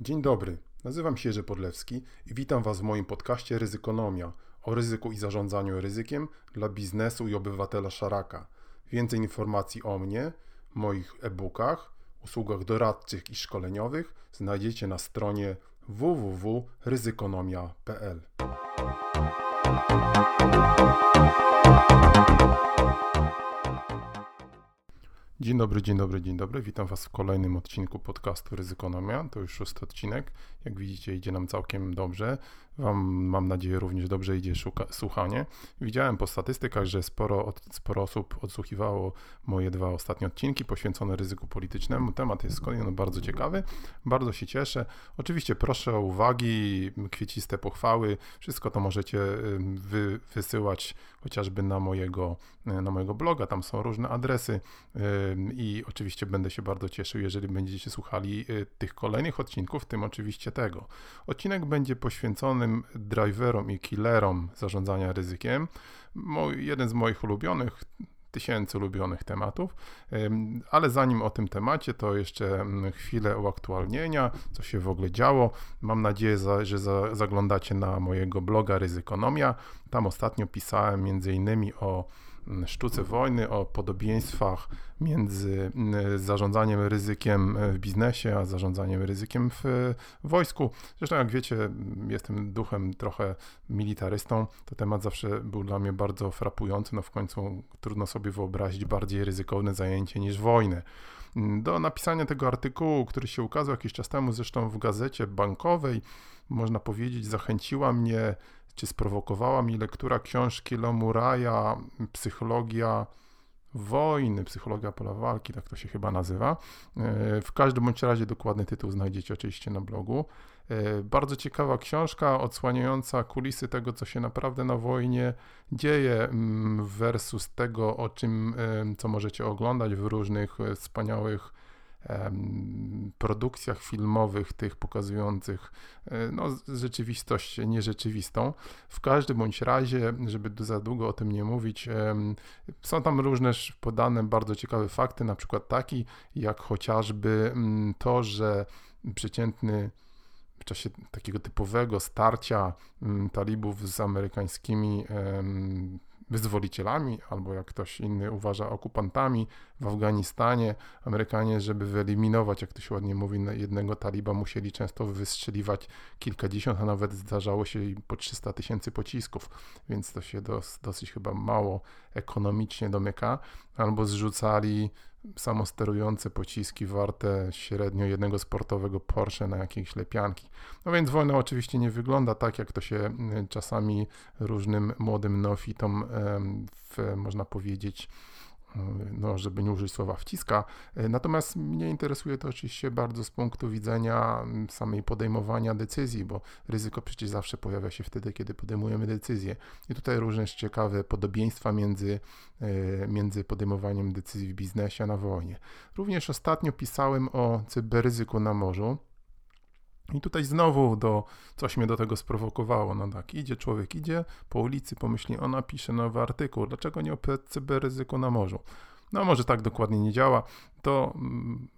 Dzień dobry, nazywam się Jerzy Podlewski i witam Was w moim podcaście Ryzykonomia o ryzyku i zarządzaniu ryzykiem dla biznesu i obywatela Szaraka. Więcej informacji o mnie, moich e-bookach, usługach doradczych i szkoleniowych znajdziecie na stronie www.ryzykonomia.pl. Dzień dobry, dzień dobry, dzień dobry. Witam Was w kolejnym odcinku podcastu Ryzykonomia. To już szósty odcinek. Jak widzicie, idzie nam całkiem dobrze. Wam, mam nadzieję, również dobrze idzie szuka, słuchanie. Widziałem po statystykach, że sporo, sporo osób odsłuchiwało moje dwa ostatnie odcinki poświęcone ryzyku politycznemu. Temat jest skądinąd bardzo ciekawy. Bardzo się cieszę. Oczywiście proszę o uwagi, kwieciste pochwały. Wszystko to możecie wy, wysyłać chociażby na mojego, na mojego bloga. Tam są różne adresy i oczywiście będę się bardzo cieszył, jeżeli będziecie słuchali y, tych kolejnych odcinków, w tym oczywiście tego. Odcinek będzie poświęcony driverom i killerom zarządzania ryzykiem. Mój, jeden z moich ulubionych, tysięcy ulubionych tematów, ale zanim o tym temacie, to jeszcze chwilę uaktualnienia, co się w ogóle działo. Mam nadzieję, że zaglądacie na mojego bloga Ryzykonomia. Tam ostatnio pisałem innymi o sztuce wojny, o podobieństwach między zarządzaniem ryzykiem w biznesie, a zarządzaniem ryzykiem w wojsku. Zresztą, jak wiecie, jestem duchem trochę militarystą. To temat zawsze był dla mnie bardzo frapujący. No w końcu trudno sobie wyobrazić bardziej ryzykowne zajęcie niż wojnę. Do napisania tego artykułu, który się ukazał jakiś czas temu, zresztą w gazecie bankowej, można powiedzieć, zachęciła mnie czy sprowokowała mi lektura książki Lomuraja Psychologia wojny, psychologia pola walki, tak to się chyba nazywa. E, w każdym bądź razie dokładny tytuł znajdziecie oczywiście na blogu. E, bardzo ciekawa książka odsłaniająca kulisy tego, co się naprawdę na wojnie dzieje, mm, versus tego, o czym, e, co możecie oglądać w różnych wspaniałych produkcjach filmowych, tych pokazujących e, no, rzeczywistość nierzeczywistą. W każdym bądź razie, żeby za długo o tym nie mówić, są tam różne podane bardzo ciekawe fakty, na przykład taki, jak chociażby to, że przeciętny w czasie takiego typowego starcia talibów z amerykańskimi wyzwolicielami, albo jak ktoś inny uważa okupantami w Afganistanie. Amerykanie, żeby wyeliminować, jak to się ładnie mówi, jednego taliba, musieli często wystrzeliwać kilkadziesiąt, a nawet zdarzało się i po 300 tysięcy pocisków, więc to się dos, dosyć chyba mało ekonomicznie domyka. Albo zrzucali samosterujące pociski warte średnio jednego sportowego Porsche na jakieś lepianki. No więc wojna oczywiście nie wygląda tak, jak to się y, czasami różnym młodym neofitom, w, można powiedzieć, no, żeby nie użyć słowa wciska. Natomiast mnie interesuje to oczywiście bardzo z punktu widzenia samej podejmowania decyzji, bo ryzyko przecież zawsze pojawia się wtedy, kiedy podejmujemy decyzję. I tutaj różne ciekawe podobieństwa między, e, między podejmowaniem decyzji w biznesie a na wojnie. Również ostatnio pisałem o cyberryzyku na morzu. I tutaj znowu do, coś mnie do tego sprowokowało. No tak, idzie człowiek, idzie po ulicy, pomyśli, ona pisze nowy artykuł, dlaczego nie o cyberryzyku na morzu? No może tak dokładnie nie działa. To mm,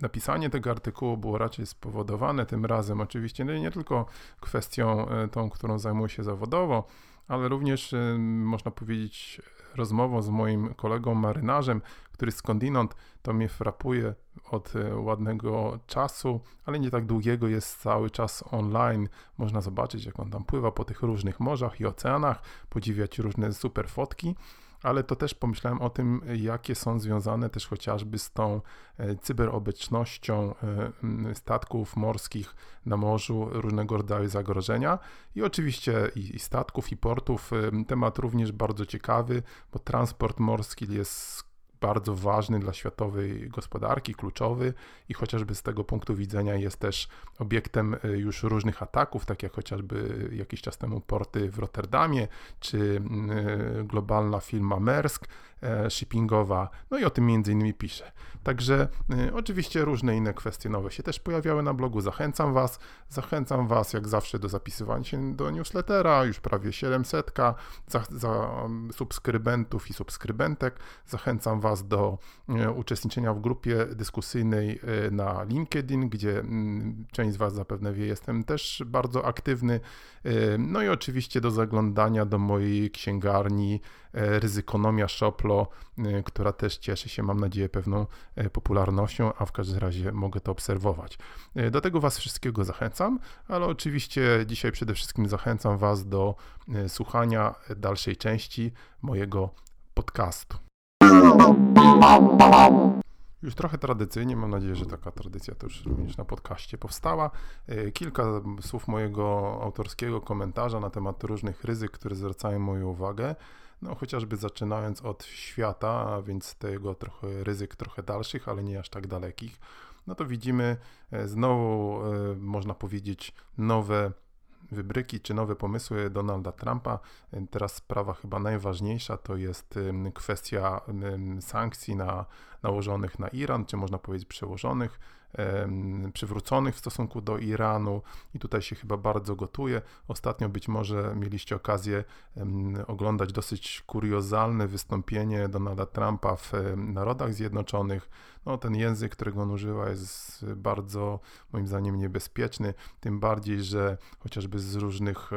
napisanie tego artykułu było raczej spowodowane tym razem, oczywiście nie, nie tylko kwestią e, tą, którą zajmuję się zawodowo, ale również e, można powiedzieć rozmową z moim kolegą marynarzem, który skądinąd to mnie frapuje od e, ładnego czasu, ale nie tak długiego, jest cały czas online. Można zobaczyć, jak on tam pływa po tych różnych morzach i oceanach, podziwiać różne super fotki ale to też pomyślałem o tym, jakie są związane też chociażby z tą e, cyberobecnością e, statków morskich na morzu, różnego rodzaju zagrożenia i oczywiście i statków, i portów. Temat również bardzo ciekawy, bo transport morski jest bardzo ważny dla światowej gospodarki, kluczowy i chociażby z tego punktu widzenia jest też obiektem y, już różnych ataków, tak jak chociażby jakiś czas temu porty w Rotterdamie, czy y, globalna firma Maersk e, shippingowa, no i o tym między innymi pisze. Także oczywiście różne inne kwestie nowe się też pojawiały na blogu. Zachęcam Was, zachęcam Was jak zawsze do zapisywania się do newslettera, już prawie 700 za, za subskrybentów i subskrybentek. Zachęcam Was Was do uczestniczenia w grupie dyskusyjnej na LinkedIn, gdzie mm, część z Was zapewne wie, jestem też bardzo aktywny. No i oczywiście do zaglądania do mojej księgarni Ryzykonomia Shoplo, która też cieszy się, mam nadzieję, pewną popularnością, a w każdym razie mogę to obserwować. Do tego Was wszystkiego zachęcam, ale oczywiście dzisiaj przede wszystkim zachęcam Was do słuchania dalszej części mojego podcastu. Już trochę tradycyjnie, mam nadzieję, że taka tradycja to już również na podcaście powstała. E, kilka słów mojego autorskiego komentarza na temat różnych ryzyk, które zwracają moją uwagę. No, chociażby zaczynając od świata, a więc tego trochę ryzyk trochę dalszych, ale nie aż tak dalekich. No to widzimy e, znowu, e, można powiedzieć, nowe wybryki czy nowe pomysły Donalda Trumpa. Teraz sprawa chyba najważniejsza to jest kwestia sankcji na, nałożonych na Iran, czy można powiedzieć przełożonych przywróconych w stosunku do Iranu i tutaj się chyba bardzo gotuje. Ostatnio być może mieliście okazję oglądać dosyć kuriozalne wystąpienie Donalda Trumpa w Narodach Zjednoczonych. No, ten język, którego on używa, jest bardzo moim zdaniem niebezpieczny, tym bardziej, że chociażby z różnych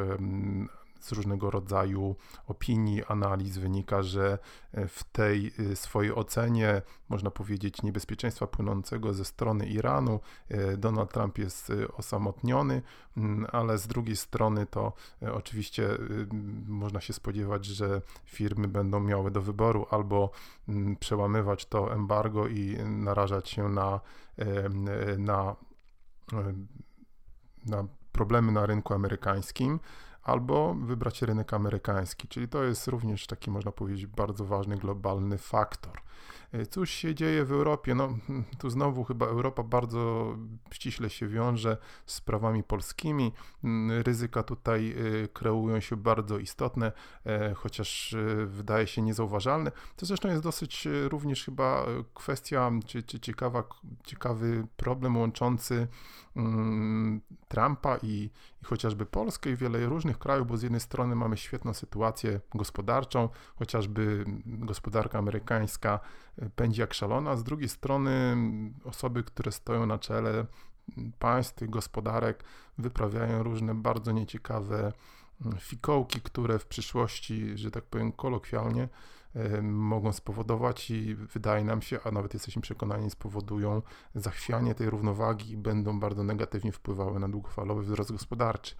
z różnego rodzaju opinii, analiz wynika, że e, w tej e, swojej ocenie, można powiedzieć, niebezpieczeństwa płynącego ze strony Iranu, e, Donald Trump jest osamotniony, mm, ale z drugiej strony to oczywiście można się spodziewać, że firmy będą miały do wyboru albo mm, przełamywać to embargo i narażać się na, na, na problemy na rynku amerykańskim, albo wybrać rynek amerykański, czyli to jest również taki, można powiedzieć, bardzo ważny globalny faktor. E, cóż się dzieje w Europie? No, tu znowu chyba Europa bardzo ściśle się wiąże z sprawami polskimi. Mm, ryzyka tutaj e, kreują się bardzo istotne, e, chociaż wydaje się niezauważalne. To zresztą jest dosyć również chyba kwestia, czy, czy ciekawa, ciekawy problem łączący mm, Trumpa i, i chociażby Polskę i wiele różnych krajów, bo z jednej strony mamy świetną sytuację gospodarczą, chociażby gospodarka amerykańska pędzi jak szalona, a z drugiej strony osoby, które stoją na czele państw, gospodarek, wyprawiają różne bardzo nieciekawe mm, fikołki, które w przyszłości, że tak powiem kolokwialnie, mogą spowodować i wydaje nam się, a nawet jesteśmy przekonani, spowodują zachwianie tej równowagi i będą bardzo negatywnie wpływały na długofalowy wzrost gospodarczy.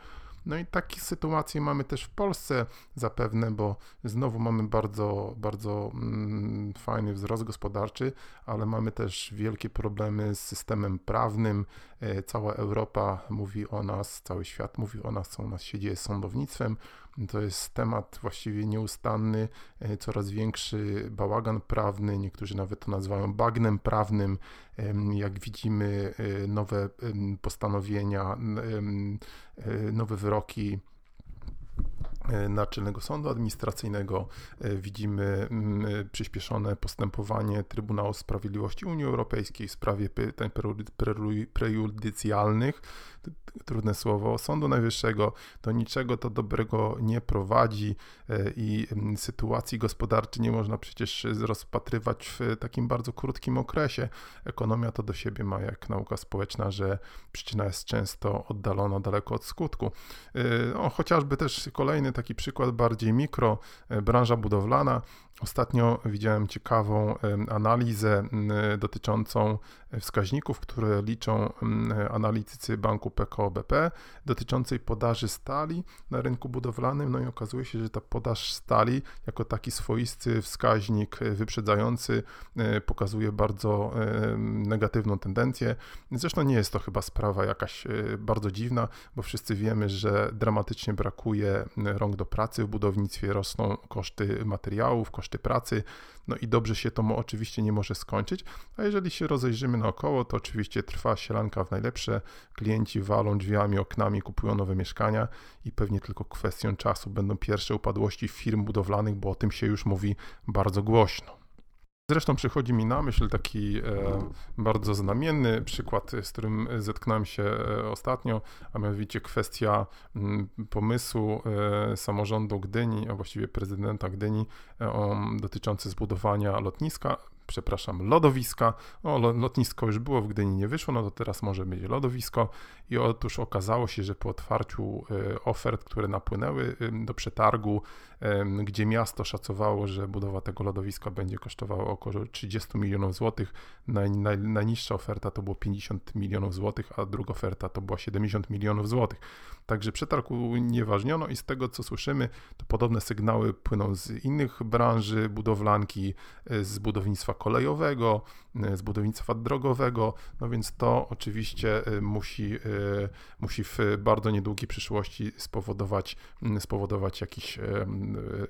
No i takie sytuacje mamy też w Polsce zapewne, bo znowu mamy bardzo, bardzo mm, fajny wzrost gospodarczy, ale mamy też wielkie problemy z systemem prawnym. E, cała Europa mówi o nas, cały świat mówi o nas, co u nas się dzieje z sądownictwem. To jest temat właściwie nieustanny, e, coraz większy bałagan prawny, niektórzy nawet to nazywają bagnem prawnym. Jak widzimy, e, nowe postanowienia, e, nowe wyroki Naczelnego Sądu Administracyjnego widzimy przyspieszone postępowanie Trybunału Sprawiedliwości Unii Europejskiej w sprawie pytań prejudycjalnych trudne słowo, Sądu Najwyższego do niczego to dobrego nie prowadzi e, i sytuacji gospodarczej nie można przecież rozpatrywać w takim bardzo krótkim okresie. Ekonomia to do siebie ma jak nauka społeczna, że przyczyna jest często oddalona daleko od skutku. E, no, chociażby też kolejny taki przykład bardziej mikro, e, branża budowlana. Ostatnio widziałem ciekawą analizę dotyczącą wskaźników, które liczą analitycy banku PKO BP dotyczącej podaży stali na rynku budowlanym. No i okazuje się, że ta podaż stali jako taki swoisty wskaźnik wyprzedzający e, pokazuje bardzo e, negatywną tendencję. Zresztą nie jest to chyba sprawa jakaś e, bardzo dziwna, bo wszyscy wiemy, że dramatycznie brakuje rąk do pracy w budownictwie, rosną koszty materiałów, koszty pracy. No i dobrze się to oczywiście nie może skończyć, a jeżeli się rozejrzymy naokoło, to oczywiście trwa sielanka w najlepsze, klienci walą drzwiami, oknami, kupują nowe mieszkania i pewnie tylko kwestią czasu będą pierwsze upadłości firm budowlanych, bo o tym się już mówi bardzo głośno. Zresztą przychodzi mi na myśl taki e, bardzo znamienny przykład, z którym zetknąłem się e, ostatnio, a mianowicie kwestia mm, pomysłu e, samorządu Gdyni, a właściwie prezydenta Gdyni, e, o, dotyczący zbudowania lotniska przepraszam, lodowiska. O, lotnisko już było w Gdyni, nie wyszło, no to teraz może być lodowisko. I otóż okazało się, że po otwarciu e, ofert, które napłynęły do przetargu, gdzie miasto szacowało, że budowa tego lodowiska będzie kosztowała około 30 milionów złotych, naj, naj, najniższa oferta to było 50 milionów złotych, a druga oferta to była 70 milionów złotych. Także przetarg unieważniono i z tego co słyszymy, to podobne sygnały płyną z innych branży budowlanki, e, z budownictwa kolejowego, e, z budownictwa drogowego, no więc to oczywiście e, musi, musi w bardzo niedługiej przyszłości spowodować, spowodować jakiś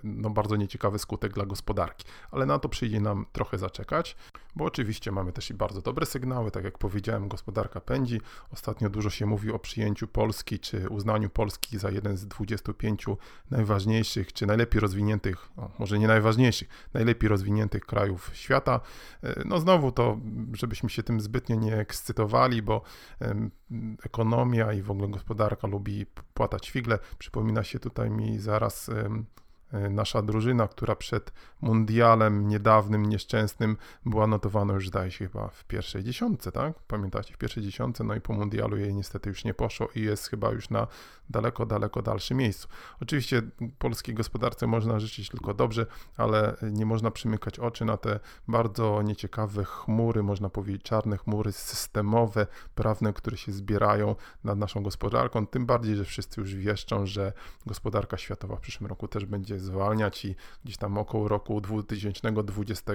no, bardzo nieciekawy skutek dla gospodarki. Ale na to przyjdzie nam trochę zaczekać, bo oczywiście mamy też i bardzo dobre sygnały, tak jak powiedziałem, gospodarka pędzi. Ostatnio dużo się mówi o przyjęciu Polski, czy uznaniu Polski za jeden z 25 najważniejszych, czy najlepiej rozwiniętych, no, może nie najważniejszych, najlepiej rozwiniętych krajów świata. E, no znowu to, żebyśmy się tym zbytnio nie ekscytowali, bo ekonomia i w ogóle gospodarka lubi płatać figle. Przypomina się tutaj mi zaraz nasza drużyna, która przed mundialem niedawnym, nieszczęsnym była notowana już zdaje się chyba w pierwszej dziesiątce, tak? Pamiętacie, w pierwszej dziesiątce, no i po mundialu jej niestety już nie poszło i jest chyba już na daleko, daleko dalszym miejscu. Oczywiście polskiej gospodarce można życzyć tylko dobrze, ale nie można przymykać oczy na te bardzo nieciekawe chmury, można powiedzieć czarne chmury systemowe, prawne, które się zbierają nad naszą gospodarką, tym bardziej, że wszyscy już wieszczą, że gospodarka światowa w przyszłym roku też będzie zwalniać i gdzieś tam około roku 2020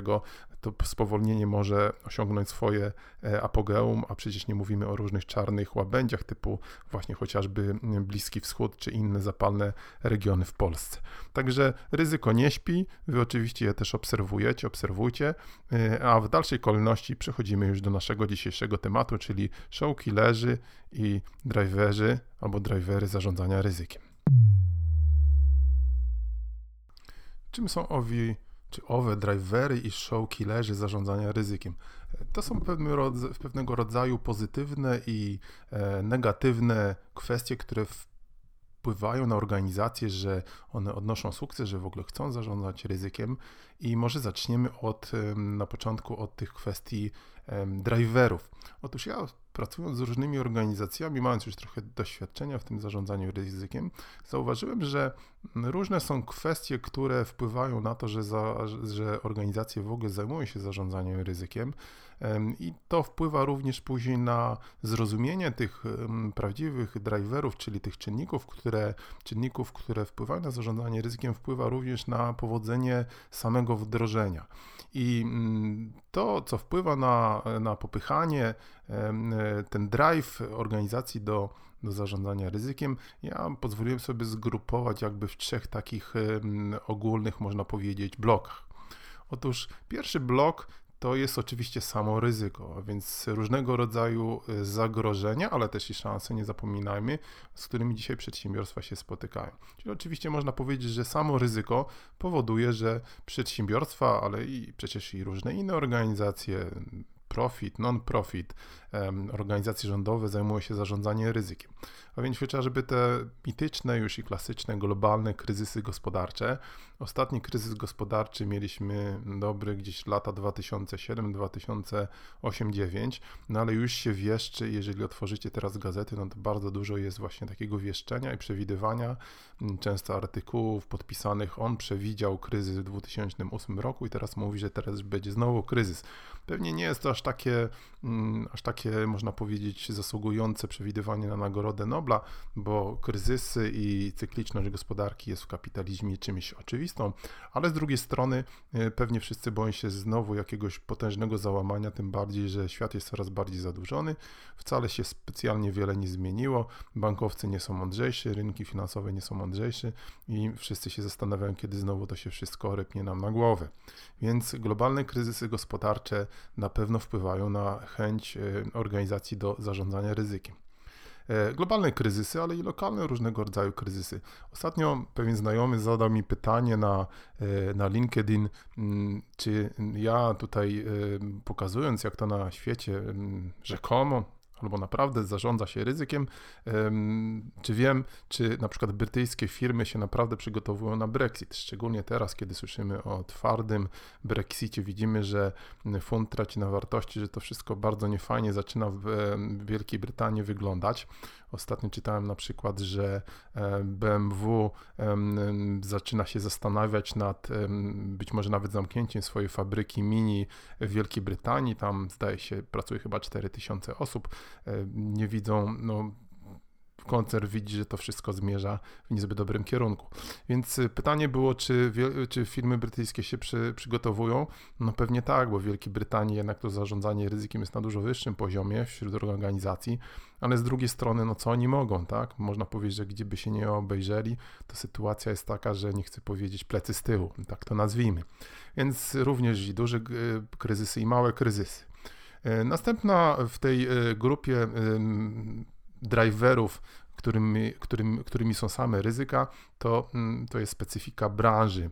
to spowolnienie może osiągnąć swoje e, apogeum, a przecież nie mówimy o różnych czarnych łabędziach typu właśnie chociażby Bliski Wschód czy inne zapalne regiony w Polsce. Także ryzyko nie śpi, wy oczywiście je też obserwujecie, obserwujcie, e, a w dalszej kolejności przechodzimy już do naszego dzisiejszego tematu, czyli leży i driverzy albo drivery zarządzania ryzykiem. Czym są owi, czy owe drivery i show killerzy zarządzania ryzykiem? To są pewnego rodzaju pozytywne i e, negatywne kwestie, które wpływają na organizacje, że one odnoszą sukces, że w ogóle chcą zarządzać ryzykiem. I może zaczniemy od, na początku od tych kwestii driverów. Otóż ja pracując z różnymi organizacjami, mając już trochę doświadczenia w tym zarządzaniu ryzykiem, zauważyłem, że różne są kwestie, które wpływają na to, że, za, że organizacje w ogóle zajmują się zarządzaniem ryzykiem. I to wpływa również później na zrozumienie tych prawdziwych driverów, czyli tych czynników, które, czynników, które wpływają na zarządzanie ryzykiem, wpływa również na powodzenie samego wdrożenia. I mm, to, co wpływa na, na popychanie, ten drive organizacji do, do zarządzania ryzykiem, ja pozwoliłem sobie zgrupować jakby w trzech takich ogólnych, można powiedzieć, blokach. Otóż pierwszy blok to jest oczywiście samo ryzyko, a więc różnego rodzaju y, zagrożenia, ale też i szanse, nie zapominajmy, z którymi dzisiaj przedsiębiorstwa się spotykają. Czyli oczywiście można powiedzieć, że samo ryzyko powoduje, że przedsiębiorstwa, ale i przecież i różne inne organizacje, profit, non-profit, organizacje rządowe zajmują się zarządzaniem ryzykiem. A więc chociażby te mityczne już i klasyczne globalne kryzysy gospodarcze. Ostatni kryzys gospodarczy mieliśmy dobry gdzieś lata 2007, 2008, 2009, no ale już się wieszczy, jeżeli otworzycie teraz gazety, no to bardzo dużo jest właśnie takiego wieszczenia i przewidywania, często artykułów podpisanych, on przewidział kryzys w 2008 roku i teraz mówi, że teraz będzie znowu kryzys. Pewnie nie jest to aż takie, mm, aż takie, można powiedzieć, zasługujące przewidywanie na Nagrodę Nobla, bo kryzysy i cykliczność gospodarki jest w kapitalizmie czymś oczywistą, ale z drugiej strony e, pewnie wszyscy boją się znowu jakiegoś potężnego załamania, tym bardziej, że świat jest coraz bardziej zadłużony, wcale się specjalnie wiele nie zmieniło, bankowcy nie są mądrzejsi, rynki finansowe nie są mądrzejsze i wszyscy się zastanawiają, kiedy znowu to się wszystko rypnie nam na głowę. Więc globalne kryzysy gospodarcze na pewno wpływają na chęć e, organizacji do zarządzania ryzykiem. E, globalne kryzysy, ale i lokalne różnego rodzaju kryzysy. Ostatnio pewien znajomy zadał mi pytanie na, e, na LinkedIn, mm, czy ja tutaj pokazując, jak to na świecie mm, rzekomo albo naprawdę zarządza się ryzykiem, czy wiem, czy na przykład brytyjskie firmy się naprawdę przygotowują na Brexit. Szczególnie teraz, kiedy słyszymy o twardym Brexicie, widzimy, że funt traci na wartości, że to wszystko bardzo niefajnie zaczyna w Wielkiej Brytanii wyglądać. Ostatnio czytałem na przykład, że BMW zaczyna się zastanawiać nad być może nawet zamknięciem swojej fabryki mini w Wielkiej Brytanii. Tam zdaje się pracuje chyba 4000 osób. E, nie widzą no, koncern widzi, że to wszystko zmierza w niezbyt dobrym kierunku. Więc y, pytanie było, czy, czy firmy brytyjskie się przy, przygotowują? No pewnie tak, bo w Wielkiej Brytanii jednak to zarządzanie ryzykiem jest na dużo wyższym poziomie wśród organizacji, ale z drugiej strony, no co oni mogą, tak? Można powiedzieć, że gdzie by się nie obejrzeli, to sytuacja jest taka, że nie chcę powiedzieć plecy z tyłu, tak to nazwijmy. Więc również i duże y, kryzysy i małe kryzysy. Y, następna w tej grupie driverów, którymi, którym, którymi są same ryzyka, to, mm, to jest specyfika branży.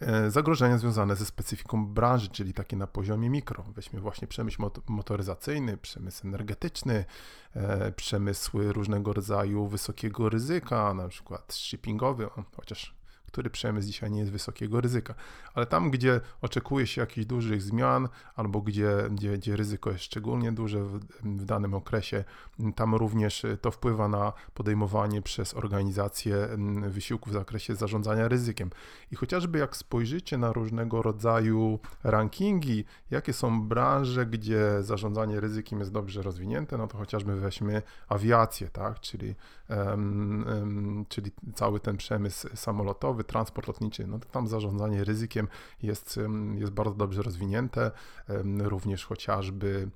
E, zagrożenia związane ze specyfiką branży, czyli takie na poziomie mikro. Weźmy właśnie przemysł motoryzacyjny, przemysł energetyczny, e, przemysły różnego rodzaju wysokiego ryzyka, na przykład shippingowy, chociaż który przemysł dzisiaj nie jest wysokiego ryzyka. Ale tam, gdzie oczekuje się jakichś dużych zmian, albo gdzie, gdzie, gdzie ryzyko jest szczególnie duże w, w danym okresie, tam również to wpływa na podejmowanie przez organizację wysiłków w zakresie zarządzania ryzykiem. I chociażby jak spojrzycie na różnego rodzaju rankingi, jakie są branże, gdzie zarządzanie ryzykiem jest dobrze rozwinięte, no to chociażby weźmy awiację, tak, czyli, um, um, czyli cały ten przemysł samolotowy, transport lotniczy, no tam zarządzanie ryzykiem jest, jest bardzo dobrze rozwinięte, również chociażby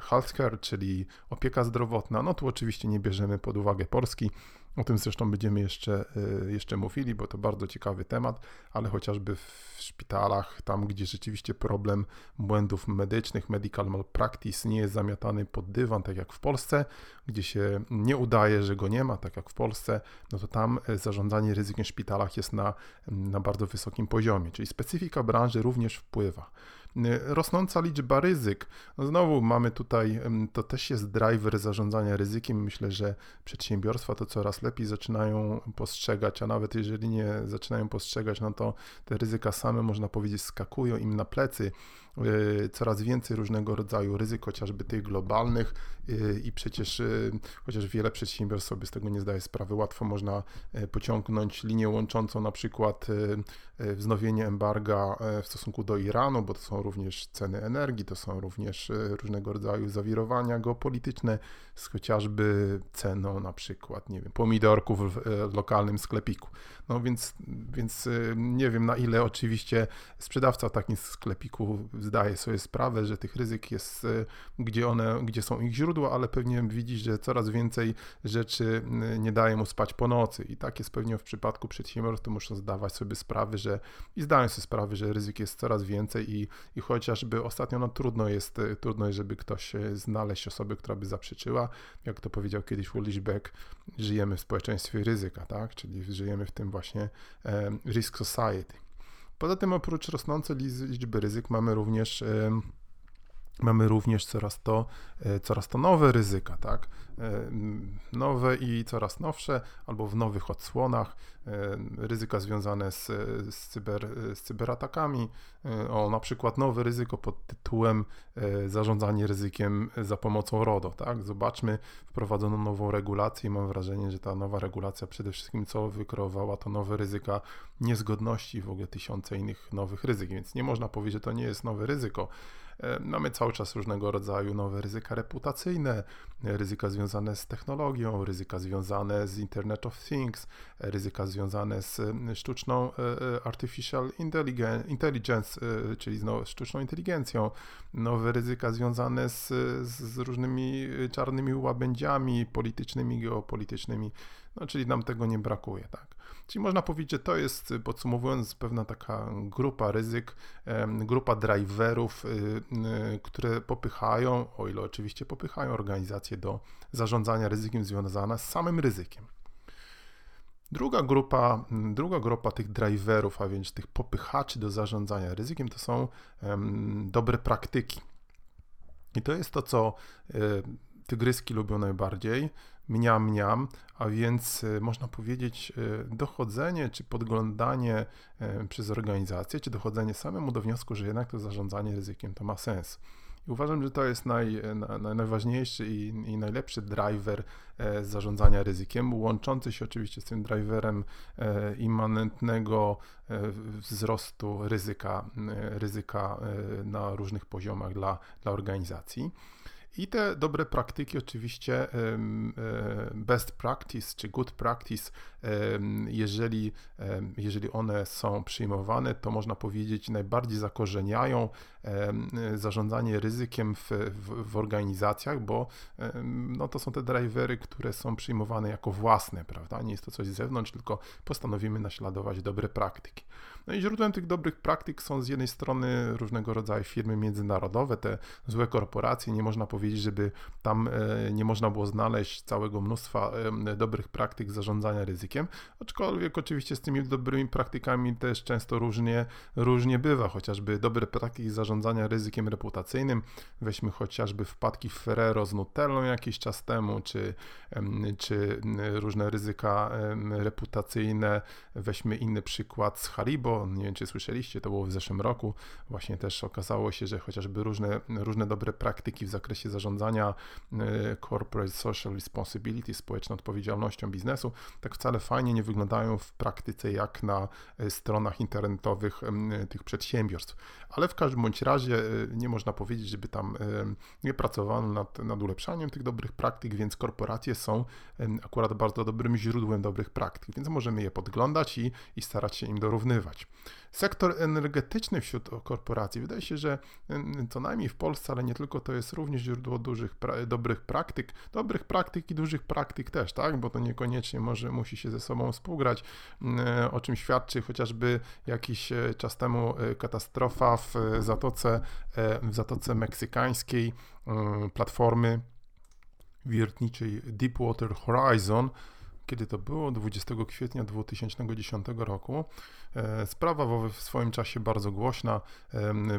healthcare, czyli opieka zdrowotna. No tu oczywiście nie bierzemy pod uwagę Polski, o tym zresztą będziemy jeszcze, e, jeszcze mówili, bo to bardzo ciekawy temat, ale chociażby w szpitalach, tam gdzie rzeczywiście problem błędów medycznych, medical malpractice nie jest zamiatany pod dywan, tak jak w Polsce, gdzie się nie udaje, że go nie ma, tak jak w Polsce, no to tam e, zarządzanie ryzykiem w szpitalach jest na, na bardzo wysokim poziomie, czyli specyfika branży również wpływa. Y, rosnąca liczba ryzyk. No znowu mamy tutaj, to też jest driver zarządzania ryzykiem. Myślę, że przedsiębiorstwa to coraz lepiej zaczynają postrzegać, a nawet jeżeli nie zaczynają postrzegać, no to te ryzyka same, można powiedzieć, skakują im na plecy. Y, coraz więcej różnego rodzaju ryzyk, chociażby tych globalnych y, i przecież chociaż wiele przedsiębiorstw sobie z tego nie zdaje sprawy, łatwo można pociągnąć linię łączącą na przykład wznowienie embarga w stosunku do Iranu, bo to są również ceny energii, to są również różnego rodzaju zawirowania geopolityczne z chociażby ceną na przykład, nie wiem, pomidorków w lokalnym sklepiku. No więc, więc e, nie wiem na ile oczywiście sprzedawca takim sklepiku zdaje sobie sprawę, że tych ryzyk jest, gdzie one, gdzie są ich źródła, ale pewnie widzi, że coraz więcej rzeczy nie daje mu spać po nocy i tak jest pewnie w przypadku przedsiębiorstw, to muszą zdawać sobie sprawy, że i zdają sobie sprawy, że ryzyk jest coraz więcej i i chociażby ostatnio no, trudno, jest, trudno jest, żeby ktoś znaleźć osobę, która by zaprzeczyła. Jak to powiedział kiedyś Ulrich Beck, żyjemy w społeczeństwie ryzyka, tak? czyli żyjemy w tym właśnie risk society. Poza tym oprócz rosnącej liczby ryzyk mamy również mamy również coraz to, e, coraz to nowe ryzyka, tak? E, nowe i coraz nowsze, albo w nowych odsłonach, e, ryzyka związane z, z, cyber, z cyberatakami, o na przykład nowe ryzyko pod tytułem zarządzanie ryzykiem za pomocą RODO, tak? Zobaczmy, wprowadzono nową regulację i mam wrażenie, że ta nowa regulacja przede wszystkim co wykreowała, to nowe ryzyka niezgodności, w ogóle tysiące innych nowych ryzyk, więc nie można powiedzieć, że to nie jest nowe ryzyko, mamy cały czas różnego rodzaju nowe ryzyka reputacyjne, ryzyka związane z technologią, ryzyka związane z Internet of Things, ryzyka związane z sztuczną e, e, artificial intelligence, czyli z sztuczną inteligencją, nowe ryzyka związane z, z różnymi czarnymi łabędziami politycznymi, geopolitycznymi, no, czyli nam tego nie brakuje, tak. Czyli można powiedzieć, że to jest, podsumowując, pewna taka grupa ryzyk, grupa driverów, y, y, które popychają, o ile oczywiście popychają organizacje do zarządzania ryzykiem związana z samym ryzykiem. Druga grupa, druga grupa tych driverów, a więc tych popychaczy do zarządzania ryzykiem, to są dobre praktyki. I to jest to, co tygryski lubią najbardziej, mniam, mniam, a więc można powiedzieć dochodzenie czy podglądanie przez organizację, czy dochodzenie samemu do wniosku, że jednak to zarządzanie ryzykiem to ma sens. I uważam, że to jest naj, naj, najważniejszy i, i, najlepszy driver e, zarządzania ryzykiem, łączący się oczywiście z tym driverem e, immanentnego e, wzrostu ryzyka, e, ryzyka e, na różnych poziomach dla, dla organizacji. I te dobre praktyki, oczywiście best practice czy good practice, jeżeli, jeżeli one są przyjmowane, to można powiedzieć najbardziej zakorzeniają zarządzanie ryzykiem w, w, w, organizacjach, bo no, to są te drivery, które są przyjmowane jako własne, prawda? Nie jest to coś z zewnątrz, tylko postanowimy naśladować dobre praktyki. No i źródłem tych dobrych praktyk są z jednej strony różnego rodzaju firmy międzynarodowe, te złe korporacje. Nie można powiedzieć, żeby tam e, nie można było znaleźć całego mnóstwa dobrych praktyk zarządzania ryzykiem, aczkolwiek oczywiście z tymi dobrymi praktykami też często różnie, różnie bywa, chociażby dobre praktyki zarządzania ryzykiem reputacyjnym. Weźmy chociażby wpadki Ferrero z Nutellą jakiś czas temu, czy, czy różne ryzyka reputacyjne. Weźmy inny przykład z Haribo, nie wiem czy słyszeliście, to było w zeszłym roku, właśnie też okazało się, że chociażby różne, różne dobre praktyki w zakresie zarządzania e, corporate social responsibility, społeczną odpowiedzialnością biznesu, tak wcale fajnie nie wyglądają w praktyce jak na e, stronach internetowych tych przedsiębiorstw. Ale w każdym bądź razie nie można powiedzieć, żeby tam nie pracowano nad, nad ulepszaniem tych dobrych praktyk, więc korporacje są akurat bardzo dobrym źródłem dobrych praktyk, więc możemy je podglądać i, i starać się im dorównywać. Sektor energetyczny wśród korporacji, wydaje się, że co najmniej w Polsce, ale nie tylko, to jest również źródło dużych, dobrych praktyk, dobrych praktyk i dużych praktyk też, tak, bo to niekoniecznie może musi się ze sobą współgrać, o czym świadczy chociażby jakiś e, czas temu e, katastrofa w Zatoce, e, w Zatoce Meksykańskiej, platformy wiertniczej Deepwater Horizon, kiedy to było, 20 kwietnia 2010 roku. E, sprawa w swoim czasie bardzo głośna.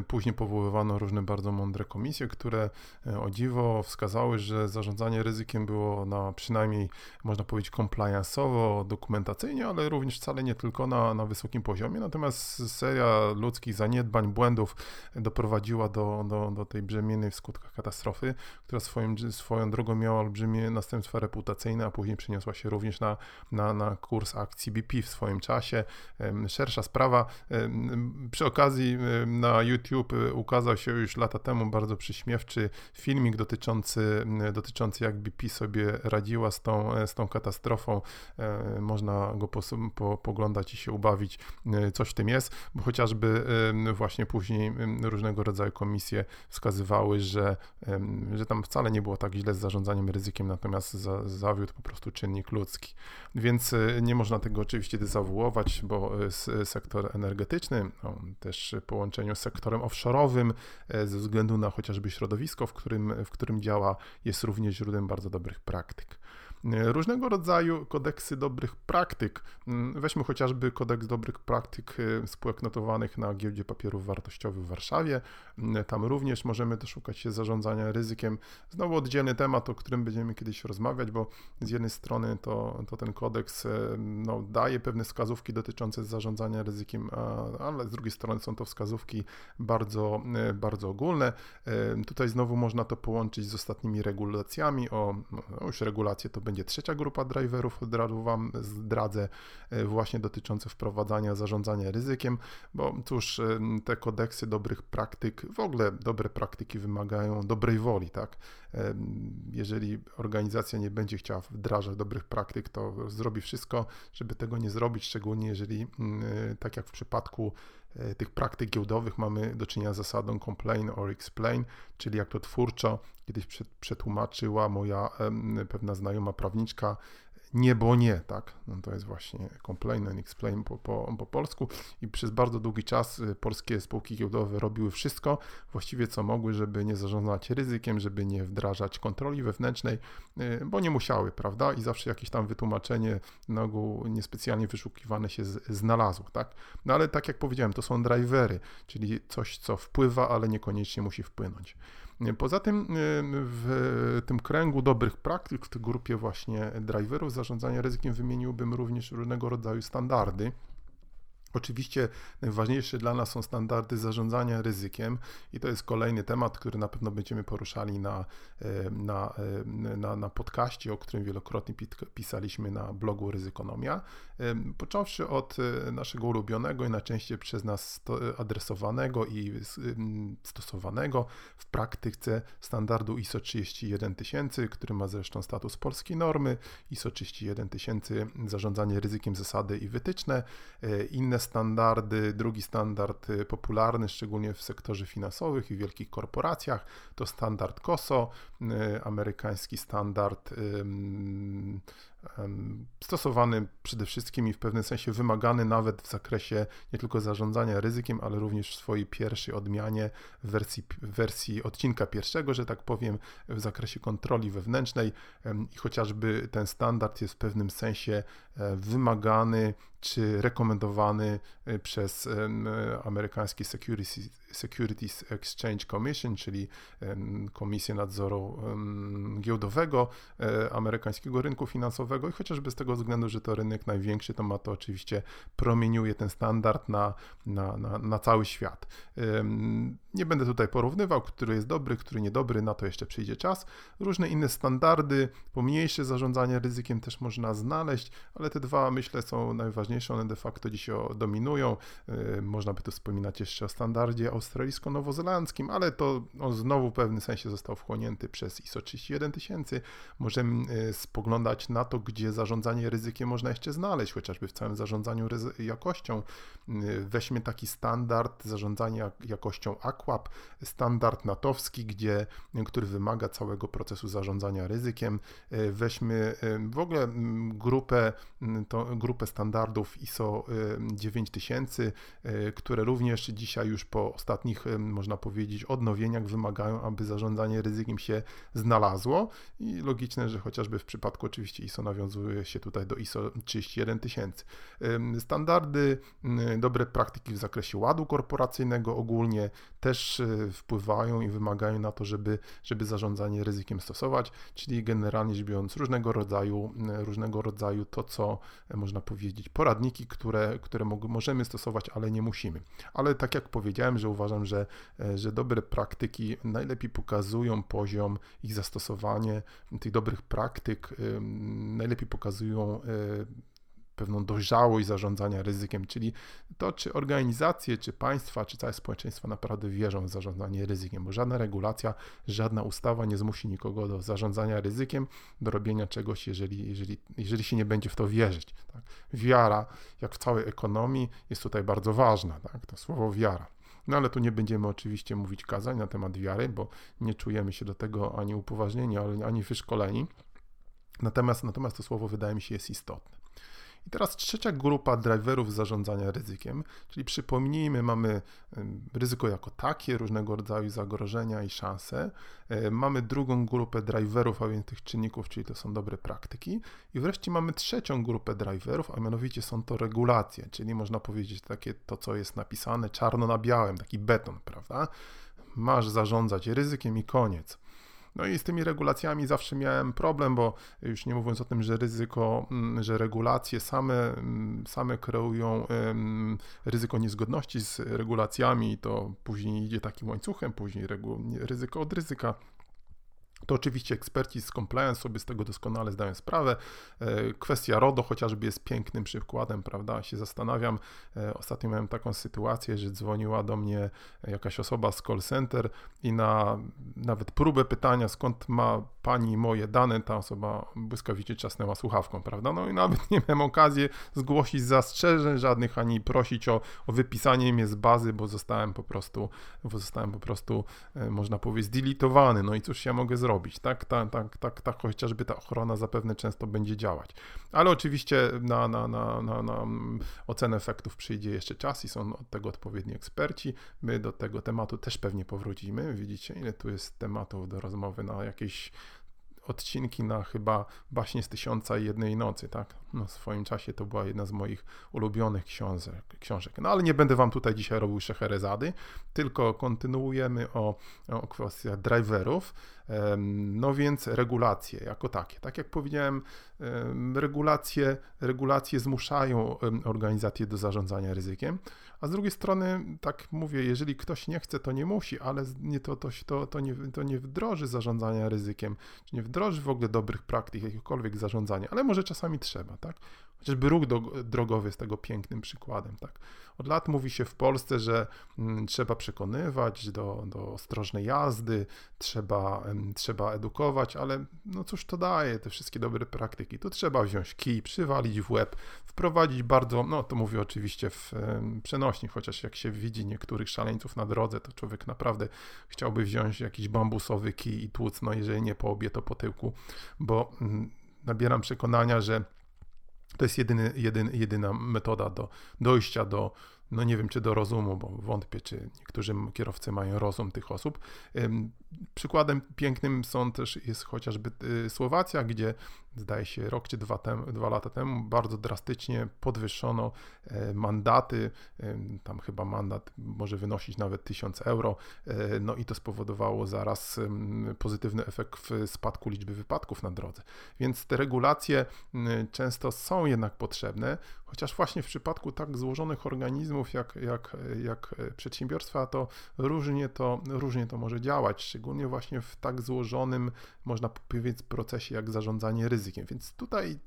Później powoływano różne bardzo mądre komisje, które e, o dziwo wskazały, że zarządzanie ryzykiem było na przynajmniej, można powiedzieć, compliance'owo, dokumentacyjnie, ale również wcale nie tylko na, na wysokim poziomie. Natomiast seria ludzkich zaniedbań, błędów doprowadziła do, do, do tej brzemiennej w skutkach katastrofy, która swoim, swoją drogą miała olbrzymie następstwa reputacyjne, a później przeniosła się również na, na, na kurs akcji BP w swoim czasie szersza sprawa. Przy okazji na YouTube y, ukazał się już lata temu bardzo przyśmiewczy filmik dotyczący, dotyczący jak BP sobie radziła z tą, z tą katastrofą. E, można go po, po, poglądać i się ubawić. E, coś w tym jest, bo chociażby właśnie później różnego rodzaju komisje wskazywały, że, że tam wcale nie było tak źle z zarządzaniem ryzykiem, natomiast za, zawiódł po prostu czynnik ludzki. Więc e, nie można tego oczywiście dezawuować, bo sektor energetyczny, też połączeniu z sektorem offshore'owym, e, ze względu na chociażby środowisko, w którym, w którym działa, jest również źródłem bardzo dobrych praktyk. Różnego rodzaju kodeksy dobrych praktyk. Mm, weźmy chociażby kodeks dobrych praktyk e, spółek notowanych na giełdzie papierów wartościowych w Warszawie. Mm, tam również możemy doszukać się zarządzania ryzykiem. Znowu oddzielny temat, o którym będziemy kiedyś rozmawiać, bo z jednej strony to, to ten kodeks e, no, daje pewne wskazówki dotyczące zarządzania ryzykiem, ale z drugiej strony są to wskazówki bardzo, bardzo ogólne. Tutaj znowu można to połączyć z ostatnimi regulacjami. O, no już regulacje to będzie trzecia grupa driverów, od razu Wam zdradzę, e, właśnie dotyczące wprowadzania zarządzania ryzykiem, bo cóż, e, te kodeksy dobrych praktyk, w ogóle dobre praktyki wymagają dobrej woli, tak? E, jeżeli organizacja nie będzie chciała wdrażać dobrych praktyk, to zrobi wszystko, żeby tego nie zrobić, szczególnie jeżeli, mm, tak jak w przypadku tych praktyk giełdowych mamy do czynienia z zasadą complain or explain, czyli jak to twórczo kiedyś przetłumaczyła moja pewna znajoma prawniczka, nie, bo nie, tak? No to jest właśnie complain and explain po, po, po polsku i przez bardzo długi czas y, polskie spółki giełdowe robiły wszystko właściwie co mogły, żeby nie zarządzać ryzykiem, żeby nie wdrażać kontroli wewnętrznej, y, bo nie musiały, prawda? I zawsze jakieś tam wytłumaczenie na ogół niespecjalnie wyszukiwane się z, znalazło, tak? No ale tak jak powiedziałem, to są drivery, czyli coś, co wpływa, ale niekoniecznie musi wpłynąć. Poza tym w tym kręgu dobrych praktyk, w tej grupie właśnie driverów zarządzania ryzykiem wymieniłbym również różnego rodzaju standardy. Oczywiście najważniejsze dla nas są standardy zarządzania ryzykiem i to jest kolejny temat, który na pewno będziemy poruszali na, e, na, e, na, na podcaście, o którym wielokrotnie pisaliśmy na blogu Ryzykonomia. E, począwszy od naszego ulubionego i najczęściej przez nas adresowanego i stosowanego w praktyce standardu ISO 31000, który ma zresztą status polskiej normy, ISO 31000 zarządzanie ryzykiem zasady i wytyczne, inne standardy, drugi standard y, popularny, szczególnie w sektorze finansowych i wielkich korporacjach, to standard COSO, y, amerykański standard stosowany przede wszystkim i w pewnym sensie wymagany nawet w zakresie nie tylko zarządzania ryzykiem, ale również w swojej pierwszej odmianie w wersji, wersji odcinka pierwszego, że tak powiem, w zakresie kontroli wewnętrznej. I chociażby ten standard jest w pewnym sensie wymagany czy rekomendowany e, przez amerykański Securities, Securities Exchange Commission, czyli Komisję Nadzoru Giełdowego e, amerykańskiego rynku finansowego i chociażby z tego względu, że to rynek największy, to ma to oczywiście promieniuje ten standard na, na, na, na cały świat. Nie będę tutaj porównywał, który jest dobry, który niedobry, na to jeszcze przyjdzie czas. Różne inne standardy, pomniejsze zarządzanie ryzykiem też można znaleźć, ale te dwa myślę są najważniejsze, one de facto dziś dominują. Można by tu wspominać jeszcze o standardzie australijsko-nowozelandzkim, ale to on znowu w pewnym sensie został wchłonięty przez ISO 31000. Możemy e, spoglądać na to, gdzie zarządzanie ryzykiem można jeszcze znaleźć, chociażby w całym zarządzaniu jakością. E, weźmy taki standard zarządzania jakością AQUAP, standard natowski, gdzie, który wymaga całego procesu zarządzania ryzykiem. Weźmy w ogóle grupę, to, grupę standardów ISO 9000, które również dzisiaj już po ostatnich można powiedzieć, odnowieniach wymagają, aby zarządzanie ryzykiem się znalazło i logiczne, że chociażby w przypadku oczywiście ISO nawiązuje się tutaj do ISO 31000. Standardy, dobre praktyki w zakresie ładu korporacyjnego ogólnie też wpływają i wymagają na to, żeby, żeby zarządzanie ryzykiem stosować, czyli generalnie rzecz biorąc różnego rodzaju, różnego rodzaju to, co e, można powiedzieć, poradniki, które, które możemy stosować, ale nie musimy. Ale tak jak powiedziałem, że uważam, że, e, że dobre praktyki najlepiej pokazują poziom ich zastosowanie, tych dobrych praktyk najlepiej pokazują e, pewną dojrzałość zarządzania ryzykiem, czyli to, czy organizacje, czy państwa, czy całe społeczeństwo naprawdę wierzą w zarządzanie ryzykiem, bo żadna regulacja, żadna ustawa nie zmusi nikogo do zarządzania ryzykiem, do robienia czegoś, jeżeli, jeżeli, jeżeli się nie będzie w to wierzyć. Tak? Wiara, jak w całej ekonomii, jest tutaj bardzo ważna, tak? to słowo wiara. No ale tu nie będziemy oczywiście mówić kazań na temat wiary, bo nie czujemy się do tego ani upoważnieni, ani wyszkoleni. Natomiast, natomiast to słowo wydaje mi się jest istotne. I teraz trzecia grupa driverów zarządzania ryzykiem, czyli przypomnijmy, mamy ryzyko jako takie, różnego rodzaju zagrożenia i szanse. E, mamy drugą grupę driverów, a więc tych czynników, czyli to są dobre praktyki. I wreszcie mamy trzecią grupę driverów, a mianowicie są to regulacje, czyli można powiedzieć takie to, co jest napisane czarno na białym, taki beton, prawda? Masz zarządzać ryzykiem i koniec. No i z tymi regulacjami zawsze miałem problem, bo już nie mówiąc o tym, że ryzyko, mm, że regulacje same, mm, same kreują ryzyko niezgodności z regulacjami, to później idzie takim łańcuchem, później ryzyko od ryzyka. To oczywiście eksperci z compliance sobie z tego doskonale zdają sprawę. E, kwestia RODO chociażby jest pięknym przykładem, prawda? Się zastanawiam. E, ostatnio miałem taką sytuację, że dzwoniła do mnie jakaś osoba z call center i na nawet próbę pytania, skąd ma pani moje dane, ta osoba błyskawicznie czasnęła słuchawką, prawda? No i nawet nie miałem okazji zgłosić zastrzeżeń żadnych, ani prosić o, o wypisanie mnie z bazy, bo zostałem po prostu, bo zostałem po prostu, e, można powiedzieć, zdelitowany. No i cóż ja mogę zrobić? Zrobić, tak? Tak, tak, tak, tak chociażby ta ochrona zapewne często będzie działać. Ale oczywiście na, na, na, na, na ocenę efektów przyjdzie jeszcze czas i są od tego odpowiedni eksperci. My do tego tematu też pewnie powrócimy. Widzicie, ile tu jest tematów do rozmowy na jakieś odcinki na chyba Baśnie z Tysiąca i Jednej Nocy, tak? No, w swoim czasie to była jedna z moich ulubionych książek, książek. No ale nie będę wam tutaj dzisiaj robił szeherezady, tylko kontynuujemy o, o kwestiach driverów. No więc regulacje jako takie. Tak jak powiedziałem, regulacje, regulacje zmuszają organizacje do zarządzania ryzykiem, a z drugiej strony, tak mówię, jeżeli ktoś nie chce, to nie musi, ale nie, to, to, to, to, nie, to nie wdroży zarządzania ryzykiem, czy nie wdroży w ogóle dobrych praktyk, jakichkolwiek zarządzania, ale może czasami trzeba, tak? Chociażby ruch drogowy jest tego pięknym przykładem. Tak? Od lat mówi się w Polsce, że mm, trzeba przekonywać do, do ostrożnej jazdy, trzeba, trzeba edukować, ale no cóż to daje, te wszystkie dobre praktyki. Tu trzeba wziąć kij, przywalić w łeb, wprowadzić bardzo, no to mówię oczywiście w przenośni, chociaż jak się widzi niektórych szaleńców na drodze, to człowiek naprawdę chciałby wziąć jakiś bambusowy kij i tłuc, no jeżeli nie po obie, to po tyłku, bo mm, nabieram przekonania, że to jest jedyny, jedyny, jedyna metoda do dojścia do, no nie wiem czy do rozumu, bo wątpię, czy niektórzy kierowcy mają rozum tych osób. Przykładem pięknym są też jest chociażby y, Słowacja, gdzie zdaje się rok czy dwa, tem, dwa lata temu bardzo drastycznie podwyższono e, mandaty, tam chyba mandat może wynosić nawet 1000 euro, e, no i to spowodowało zaraz pozytywny efekt w spadku liczby wypadków na drodze. Więc te regulacje często są jednak potrzebne, chociaż właśnie w przypadku tak złożonych organizmów jak, jak, jak przedsiębiorstwa, to różnie to, różnie to może działać, szczególnie właśnie w tak złożonym, można powiedzieć, procesie jak zarządzanie ryzykiem. Więc tutaj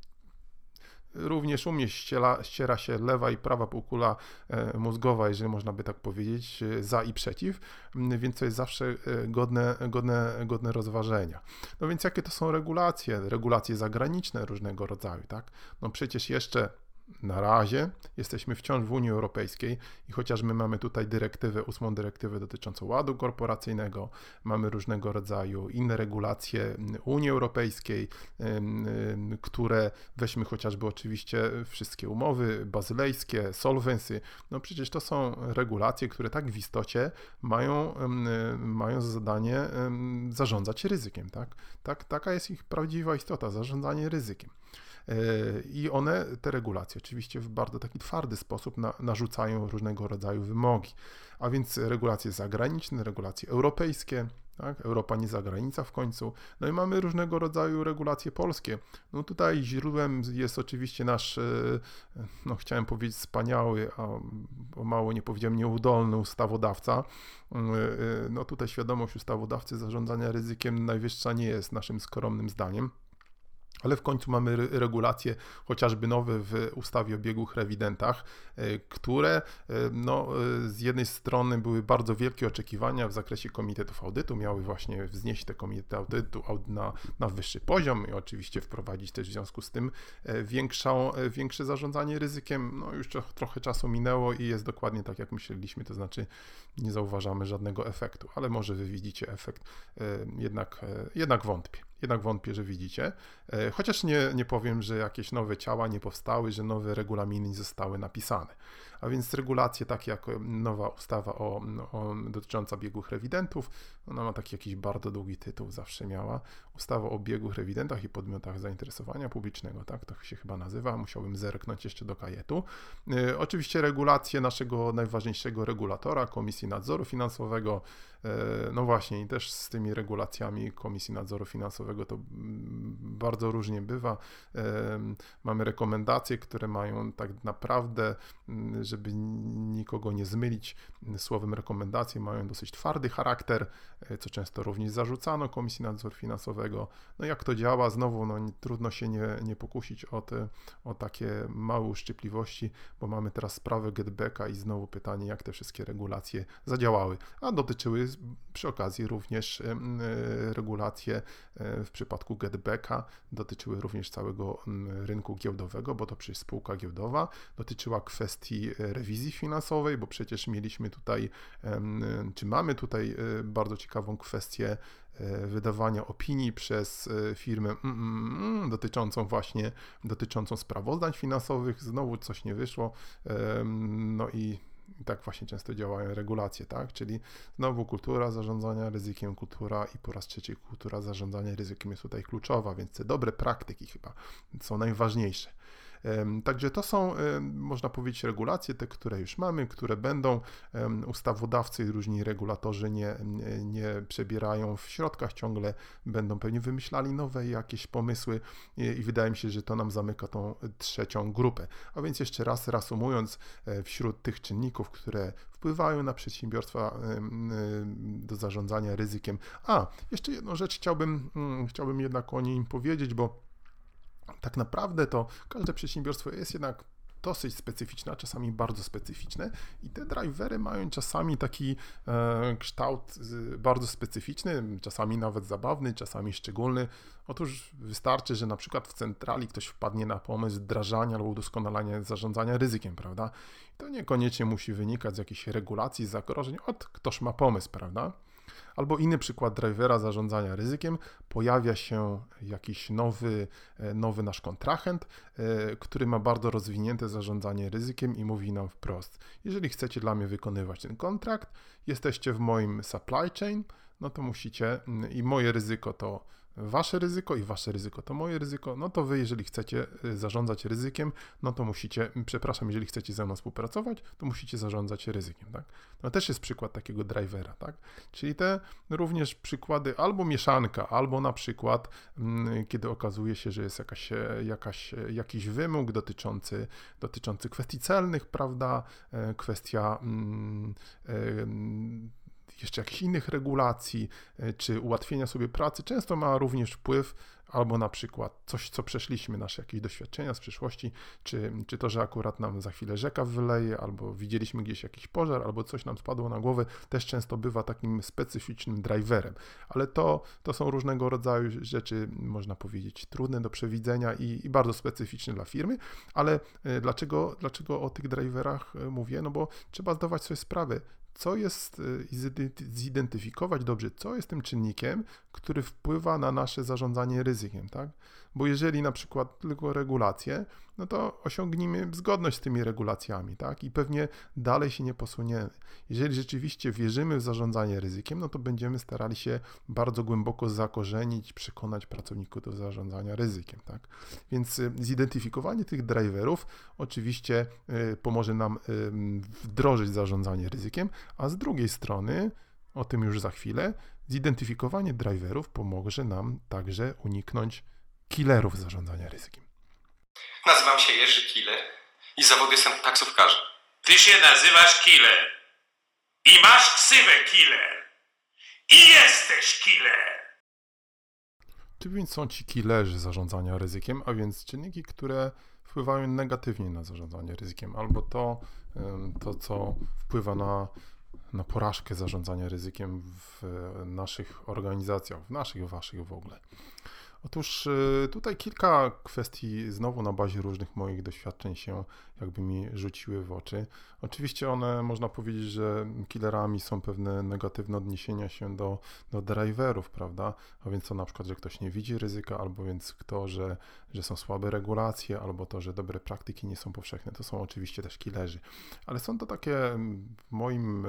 również u mnie ściera, ściera się lewa i prawa półkula e, mózgowa, jeżeli można by tak powiedzieć, e, za i przeciw, więc to jest zawsze e, godne, godne, godne rozważenia. No więc jakie to są regulacje? Regulacje zagraniczne różnego rodzaju, tak? No przecież jeszcze na razie jesteśmy wciąż w Unii Europejskiej i chociaż my mamy tutaj dyrektywę, ósmą dyrektywę dotyczącą ładu korporacyjnego, mamy różnego rodzaju inne regulacje Unii Europejskiej, które weźmy chociażby oczywiście wszystkie umowy bazylejskie, solvency, no przecież to są regulacje, które tak w istocie mają, mają za zadanie zarządzać ryzykiem, tak? tak? Taka jest ich prawdziwa istota, zarządzanie ryzykiem. I one, te regulacje, oczywiście w bardzo taki twardy sposób na, narzucają różnego rodzaju wymogi, a więc regulacje zagraniczne, regulacje europejskie, tak? Europa nie zagranica w końcu. No i mamy różnego rodzaju regulacje polskie. No tutaj źródłem jest oczywiście nasz, e, no chciałem powiedzieć wspaniały, a mało nie powiedziałem nieudolny ustawodawca. E, e, no tutaj świadomość ustawodawcy zarządzania ryzykiem najwyższa nie jest naszym skromnym zdaniem. Ale w końcu mamy regulacje, chociażby nowe w ustawie o biegłych rewidentach, e, które e, no, e, z jednej strony były bardzo wielkie oczekiwania w zakresie komitetów audytu, miały właśnie wznieść te komitety audytu na, na wyższy poziom i oczywiście wprowadzić też w związku z tym większą, większe zarządzanie ryzykiem. No już trochę czasu minęło i jest dokładnie tak, jak myśleliśmy, to znaczy nie zauważamy żadnego efektu, ale może wy widzicie efekt, jednak, jednak wątpię jednak wątpię, że widzicie. E, chociaż nie, nie powiem, że jakieś nowe ciała nie powstały, że nowe regulaminy zostały napisane. A więc regulacje takie jak nowa ustawa o, o, dotycząca biegłych rewidentów, ona ma taki jakiś bardzo długi tytuł, zawsze miała. Ustawa o biegłych rewidentach i podmiotach zainteresowania publicznego, tak to się chyba nazywa, musiałbym zerknąć jeszcze do kajetu. E, oczywiście regulacje naszego najważniejszego regulatora, Komisji Nadzoru Finansowego, e, no właśnie i też z tymi regulacjami Komisji Nadzoru Finansowego to mm, bardzo różnie bywa. E, mamy rekomendacje, które mają tak naprawdę mm, żeby nikogo nie zmylić słowem rekomendacje, mają dosyć twardy charakter, e, co często również zarzucano Komisji Nadzoru Finansowego. No jak to działa? Znowu no, trudno się nie, nie pokusić o, te, o takie małe uszczypliwości, bo mamy teraz sprawę Getbacka i znowu pytanie, jak te wszystkie regulacje zadziałały, a dotyczyły przy okazji również e, regulacje e, w przypadku Getbacka, dotyczyły również całego rynku giełdowego, bo to przecież spółka giełdowa, dotyczyła kwestii rewizji finansowej, bo przecież mieliśmy tutaj, czy mamy tutaj e, bardzo ciekawą kwestię e, wydawania opinii przez e, firmę mm, mm, mm, dotyczącą właśnie dotyczącą sprawozdań finansowych. Znowu coś nie wyszło. No i I tak właśnie często działają regulacje, tak? Czyli znowu kultura zarządzania ryzykiem, kultura i po raz trzeci kultura zarządzania ryzykiem jest tutaj kluczowa, więc te dobre praktyki chyba są najważniejsze. Także to są, można powiedzieć, regulacje, te, które już mamy, które będą. Ustawodawcy i różni regulatorzy nie, nie przebierają w środkach, ciągle będą pewnie wymyślali nowe jakieś pomysły i wydaje mi się, że to nam zamyka tą trzecią grupę. A więc jeszcze raz reasumując, e, wśród tych czynników, które wpływają na przedsiębiorstwa do zarządzania ryzykiem. A, jeszcze jedną rzecz chciałbym, mm, chciałbym jednak o niej powiedzieć, bo tak naprawdę to każde przedsiębiorstwo jest jednak dosyć specyficzne, a czasami bardzo specyficzne i te drivery mają czasami taki e, kształt bardzo specyficzny, czasami nawet zabawny, czasami szczególny. Otóż wystarczy, że na przykład w centrali ktoś wpadnie na pomysł wdrażania albo udoskonalania zarządzania ryzykiem, prawda? I to niekoniecznie musi wynikać z jakichś regulacji, zagrożeń, od ktoś ma pomysł, prawda? Albo inny przykład drivera zarządzania ryzykiem, pojawia się jakiś nowy, e, nowy nasz kontrahent, e, który ma bardzo rozwinięte zarządzanie ryzykiem i mówi nam wprost: Jeżeli chcecie dla mnie wykonywać ten kontrakt, jesteście w moim supply chain, no to musicie, mm, i moje ryzyko to wasze ryzyko i wasze ryzyko to moje ryzyko, no to wy, jeżeli chcecie y, zarządzać ryzykiem, no to musicie, przepraszam, jeżeli chcecie ze mną współpracować, to musicie zarządzać ryzykiem, tak? No też jest przykład takiego drivera, tak? Czyli te również przykłady albo mieszanka, albo na przykład, kiedy okazuje się, że jest jakaś, jakaś, jakiś wymóg dotyczący, dotyczący kwestii celnych, prawda? E, kwestia mm, jeszcze jakichś innych regulacji, e, czy ułatwienia sobie pracy, często ma również wpływ albo na przykład coś, co przeszliśmy, nasze jakieś doświadczenia z przeszłości, czy, czy to, że akurat nam za chwilę rzeka wyleje, albo widzieliśmy gdzieś jakiś pożar, albo coś nam spadło na głowę, też często bywa takim specyficznym driverem. Ale to, to są różnego rodzaju rzeczy, można powiedzieć, trudne do przewidzenia i, i bardzo specyficzne dla firmy, ale e, dlaczego, dlaczego o tych driverach e, mówię? No bo trzeba zdawać sobie sprawę, co jest, y, zidentyfikować dobrze, co jest tym czynnikiem, który wpływa na nasze zarządzanie ryzykiem, tak? Bo jeżeli na przykład tylko regulacje, no to osiągniemy zgodność z tymi regulacjami, tak? I pewnie dalej się nie posuniemy. Jeżeli rzeczywiście wierzymy w zarządzanie ryzykiem, no to będziemy starali się bardzo głęboko zakorzenić, przekonać pracowników do zarządzania ryzykiem, tak? Więc y, zidentyfikowanie tych driverów oczywiście y, pomoże nam wdrożyć zarządzanie ryzykiem, a z drugiej strony, o tym już za chwilę, zidentyfikowanie driverów pomoże nam także uniknąć killerów zarządzania ryzykiem. Nazywam się Jerzy Killer i zawody jestem taksówkarzem. Ty się nazywasz Killer i masz ksywę Killer i jesteś Killer. Czym więc są ci killerzy zarządzania ryzykiem, a więc czynniki, które wpływają negatywnie na zarządzanie ryzykiem, albo to, to co wpływa na na porażkę zarządzania ryzykiem w naszych organizacjach, w naszych, waszych w ogóle. Otóż y, tutaj kilka kwestii znowu na bazie różnych moich doświadczeń się jakby mi rzuciły w oczy. Oczywiście one, można powiedzieć, że killerami są pewne negatywne odniesienia się do, do driverów, prawda? A więc to na przykład, że ktoś nie widzi ryzyka, albo więc to, że, że są słabe regulacje, albo to, że dobre praktyki nie są powszechne. To są oczywiście też killerzy. Ale są to takie, moim,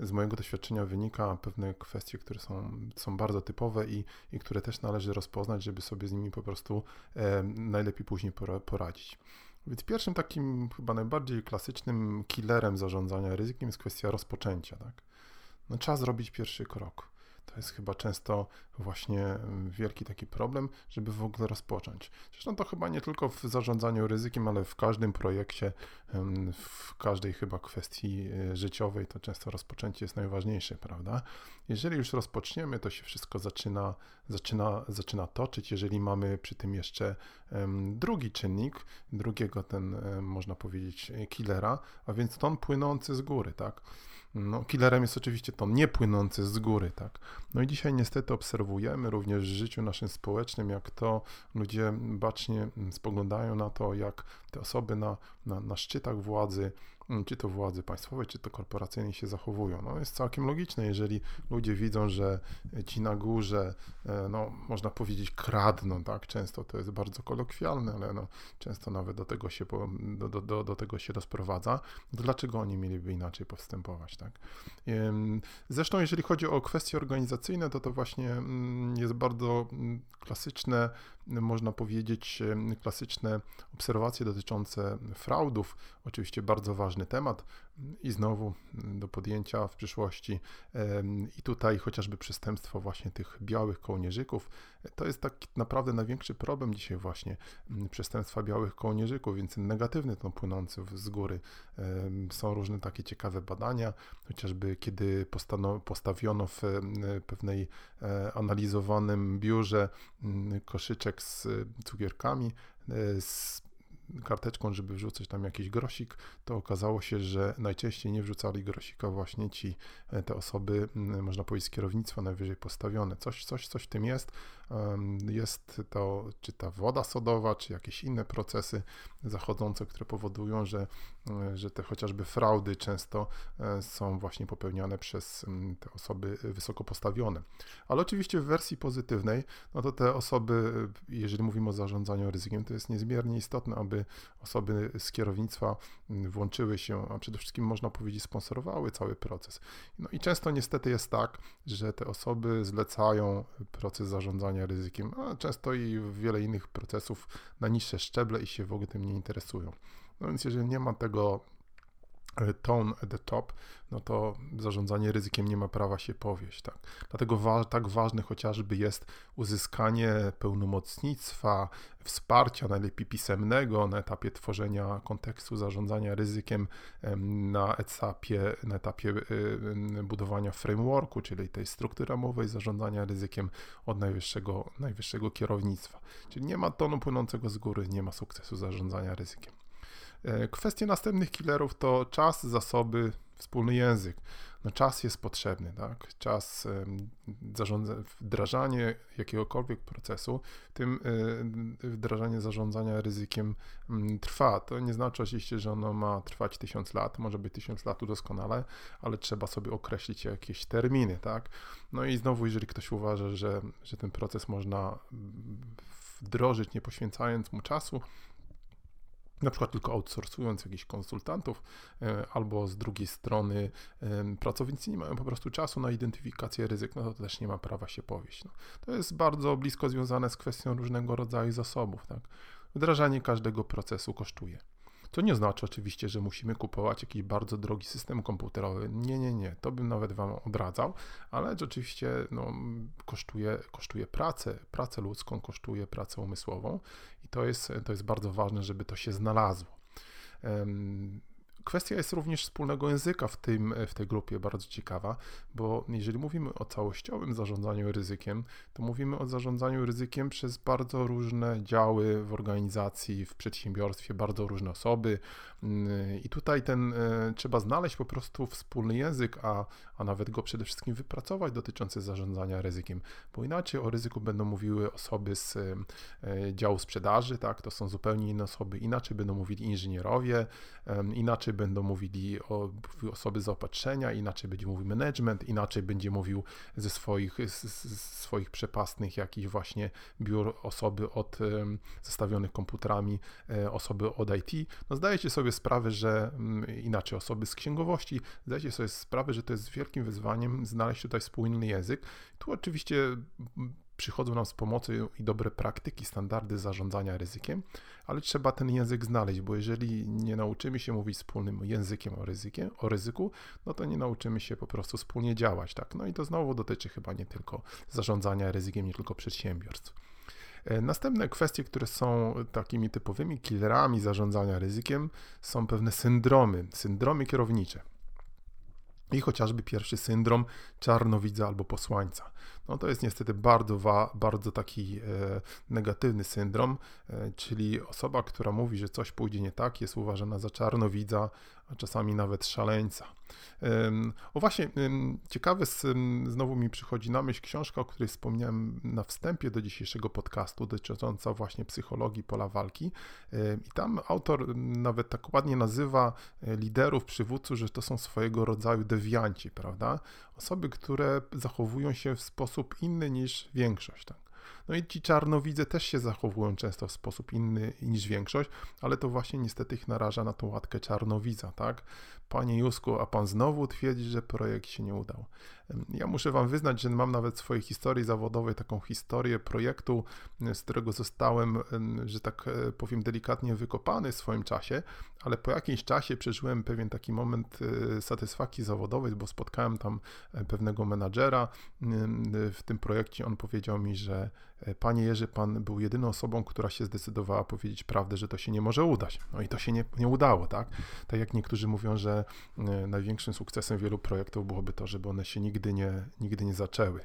z mojego doświadczenia wynika pewne kwestie, które są, są bardzo typowe i, i które też należy rozpoznać, żeby sobie z nimi po prostu e, najlepiej później poradzić. Więc pierwszym takim chyba najbardziej klasycznym killerem zarządzania ryzykiem jest kwestia rozpoczęcia. Tak? No, trzeba zrobić pierwszy krok. To jest chyba często właśnie mm, wielki taki problem, żeby w ogóle rozpocząć. Zresztą to chyba nie tylko w zarządzaniu ryzykiem, ale w każdym projekcie, w każdej chyba kwestii e, życiowej, to często rozpoczęcie jest najważniejsze, prawda? Jeżeli już rozpoczniemy, to się wszystko zaczyna, zaczyna, zaczyna toczyć. Jeżeli mamy przy tym jeszcze drugi czynnik, drugiego ten, można powiedzieć, killera, a więc ton płynący z góry, tak? No, killerem jest oczywiście ton niepłynący z góry, tak. No i dzisiaj niestety obserwujemy również w życiu naszym społecznym, jak to ludzie bacznie spoglądają na to, jak te osoby na, na, na szczytach władzy mm, czy to władze państwowe, czy to korporacyjne się zachowują. No jest całkiem logiczne, jeżeli ludzie widzą, że ci na górze, e, no można powiedzieć kradną, tak, często to jest bardzo kolokwialne, ale no, często nawet do tego się, do, do, do, do tego się rozprowadza, dlaczego oni mieliby inaczej postępować, tak. Zresztą jeżeli chodzi o kwestie organizacyjne, to to właśnie mm, jest bardzo mm, klasyczne można powiedzieć, klasyczne obserwacje dotyczące fraudów. Oczywiście bardzo ważny temat i znowu do podjęcia w przyszłości. I tutaj chociażby przestępstwo właśnie tych białych kołnierzyków, to jest tak naprawdę największy problem dzisiaj właśnie przestępstwa białych kołnierzyków, więc negatywny to płynący z góry. Są różne takie ciekawe badania, chociażby kiedy postawiono w pewnej e, analizowanym biurze koszyczek z cukierkami, e, z karteczką, żeby wrzucać tam jakiś grosik, to okazało się, że najczęściej nie wrzucali grosika właśnie ci, e, te osoby, można powiedzieć, z kierownictwa najwyżej postawione. Coś, coś, coś w tym jest. Jest to, czy ta woda sodowa, czy jakieś inne procesy zachodzące, które powodują, że, e, że te chociażby fraudy często e, są właśnie popełniane przez te osoby wysoko postawione. Ale oczywiście w wersji pozytywnej, no to te osoby, jeżeli mówimy o zarządzaniu ryzykiem, to jest niezmiernie istotne, aby osoby z kierownictwa włączyły się, a przede wszystkim można powiedzieć sponsorowały cały proces. No i często niestety jest tak, że te osoby zlecają proces zarządzania ryzykiem, a często i wiele innych procesów na niższe szczeble i się w ogóle tym nie interesują. No więc jeżeli nie ma tego tone at the top, no to zarządzanie ryzykiem nie ma prawa się powieść. Tak? Dlatego wa tak ważne chociażby jest uzyskanie pełnomocnictwa, wsparcia, najlepiej pisemnego na etapie tworzenia kontekstu zarządzania ryzykiem, na etapie, na etapie budowania frameworku, czyli tej struktury ramowej zarządzania ryzykiem od najwyższego, najwyższego kierownictwa. Czyli nie ma tonu płynącego z góry, nie ma sukcesu zarządzania ryzykiem. E, kwestie następnych killerów to czas, zasoby, wspólny język. No czas jest potrzebny, tak? Czas, zarządza, wdrażanie jakiegokolwiek procesu, tym e, wdrażanie zarządzania ryzykiem mm, trwa. To nie znaczy oczywiście, że ono ma trwać tysiąc lat, może być tysiąc lat doskonale, ale trzeba sobie określić jakieś terminy, tak? No i znowu, jeżeli ktoś uważa, że, że ten proces można wdrożyć, nie poświęcając mu czasu, na przykład tylko outsourcując jakichś konsultantów, e, albo z drugiej strony pracownicy nie mają po prostu czasu na identyfikację ryzyk, no to też nie ma prawa się powieść. No, to jest bardzo blisko związane z kwestią różnego rodzaju zasobów. Tak? Wdrażanie każdego procesu kosztuje. To nie znaczy oczywiście, że musimy kupować jakiś bardzo drogi system komputerowy. Nie, nie, nie. To bym nawet Wam odradzał, ale oczywiście no, kosztuje, kosztuje pracę, pracę ludzką, kosztuje pracę umysłową i to jest, to jest bardzo ważne, żeby to się znalazło. Kwestia jest również wspólnego języka w, tym, w tej grupie bardzo ciekawa, bo jeżeli mówimy o całościowym zarządzaniu ryzykiem, to mówimy o zarządzaniu ryzykiem przez bardzo różne działy w organizacji, w przedsiębiorstwie, bardzo różne osoby. I tutaj ten e, trzeba znaleźć po prostu wspólny język, a, a nawet go przede wszystkim wypracować dotyczący zarządzania ryzykiem, bo inaczej o ryzyku będą mówiły osoby z e, działu sprzedaży, tak, to są zupełnie inne osoby, inaczej będą mówili inżynierowie, inaczej inaczej będą mówili o, osoby zaopatrzenia, inaczej będzie mówił management, inaczej będzie mówił ze swoich, z, swoich przepastnych jakichś właśnie biur osoby od zestawionych komputerami, e, osoby od IT. No zdajecie sobie sprawę, że mm, inaczej osoby z księgowości, zdajecie sobie sprawę, że to jest wielkim wyzwaniem znaleźć tutaj wspólny język. Tu oczywiście przychodzą nam z pomocą i dobre praktyki, standardy zarządzania ryzykiem, ale trzeba ten język znaleźć, bo jeżeli nie nauczymy się mówić wspólnym językiem o, ryzykiem, o ryzyku, no to nie nauczymy się po prostu wspólnie działać. Tak? No i to znowu dotyczy chyba nie tylko zarządzania ryzykiem, nie tylko przedsiębiorstw. E, następne kwestie, które są takimi typowymi killerami zarządzania ryzykiem, są pewne syndromy, syndromy kierownicze. I chociażby pierwszy syndrom czarnowidza albo posłańca. No to jest niestety bardzo, bardzo taki e, negatywny syndrom, e, czyli osoba, która mówi, że coś pójdzie nie tak, jest uważana za czarnowidza, a czasami nawet szaleńca. O właśnie, ciekawe, znowu mi przychodzi na myśl książka, o której wspomniałem na wstępie do dzisiejszego podcastu, dotycząca właśnie psychologii pola walki. I tam autor nawet tak ładnie nazywa e, liderów, przywódców, że to są swojego rodzaju dewianci, prawda? Osoby, które zachowują się w sposób inny niż większość. Tak? No i ci czarnowidze też się zachowują często w sposób inny niż większość, ale to właśnie niestety ich naraża na tą łatkę czarnowidza, tak? Panie Jusku, a pan znowu twierdzi, że projekt się nie udał. Ja muszę wam wyznać, że mam nawet w swojej historii zawodowej taką historię projektu, z którego zostałem, że tak e, powiem, delikatnie wykopany w swoim czasie, ale po jakimś czasie przeżyłem pewien taki moment e, satysfakcji zawodowej, bo spotkałem tam e, pewnego menadżera w tym projekcie. On powiedział mi, że Panie Jerzy, pan był jedyną osobą, która się zdecydowała powiedzieć prawdę, że to się nie może udać. No i to się nie, nie udało, tak? Tak jak niektórzy mówią, że największym sukcesem wielu projektów byłoby to, żeby one się nigdy nie, nigdy nie zaczęły.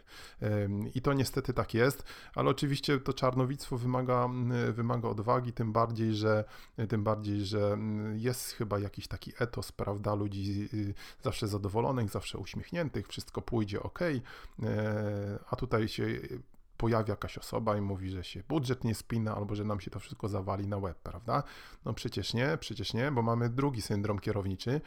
I to niestety tak jest, ale oczywiście to czarnowictwo wymaga, wymaga odwagi, tym bardziej, że tym bardziej, że jest chyba jakiś taki etos, prawda, ludzi y, zawsze zadowolonych, zawsze uśmiechniętych, wszystko pójdzie ok, e, a tutaj się pojawia jakaś osoba i mówi, że się budżet nie spina albo że nam się to wszystko zawali na web, prawda? No przecież nie, przecież nie, bo mamy drugi syndrom kierowniczy.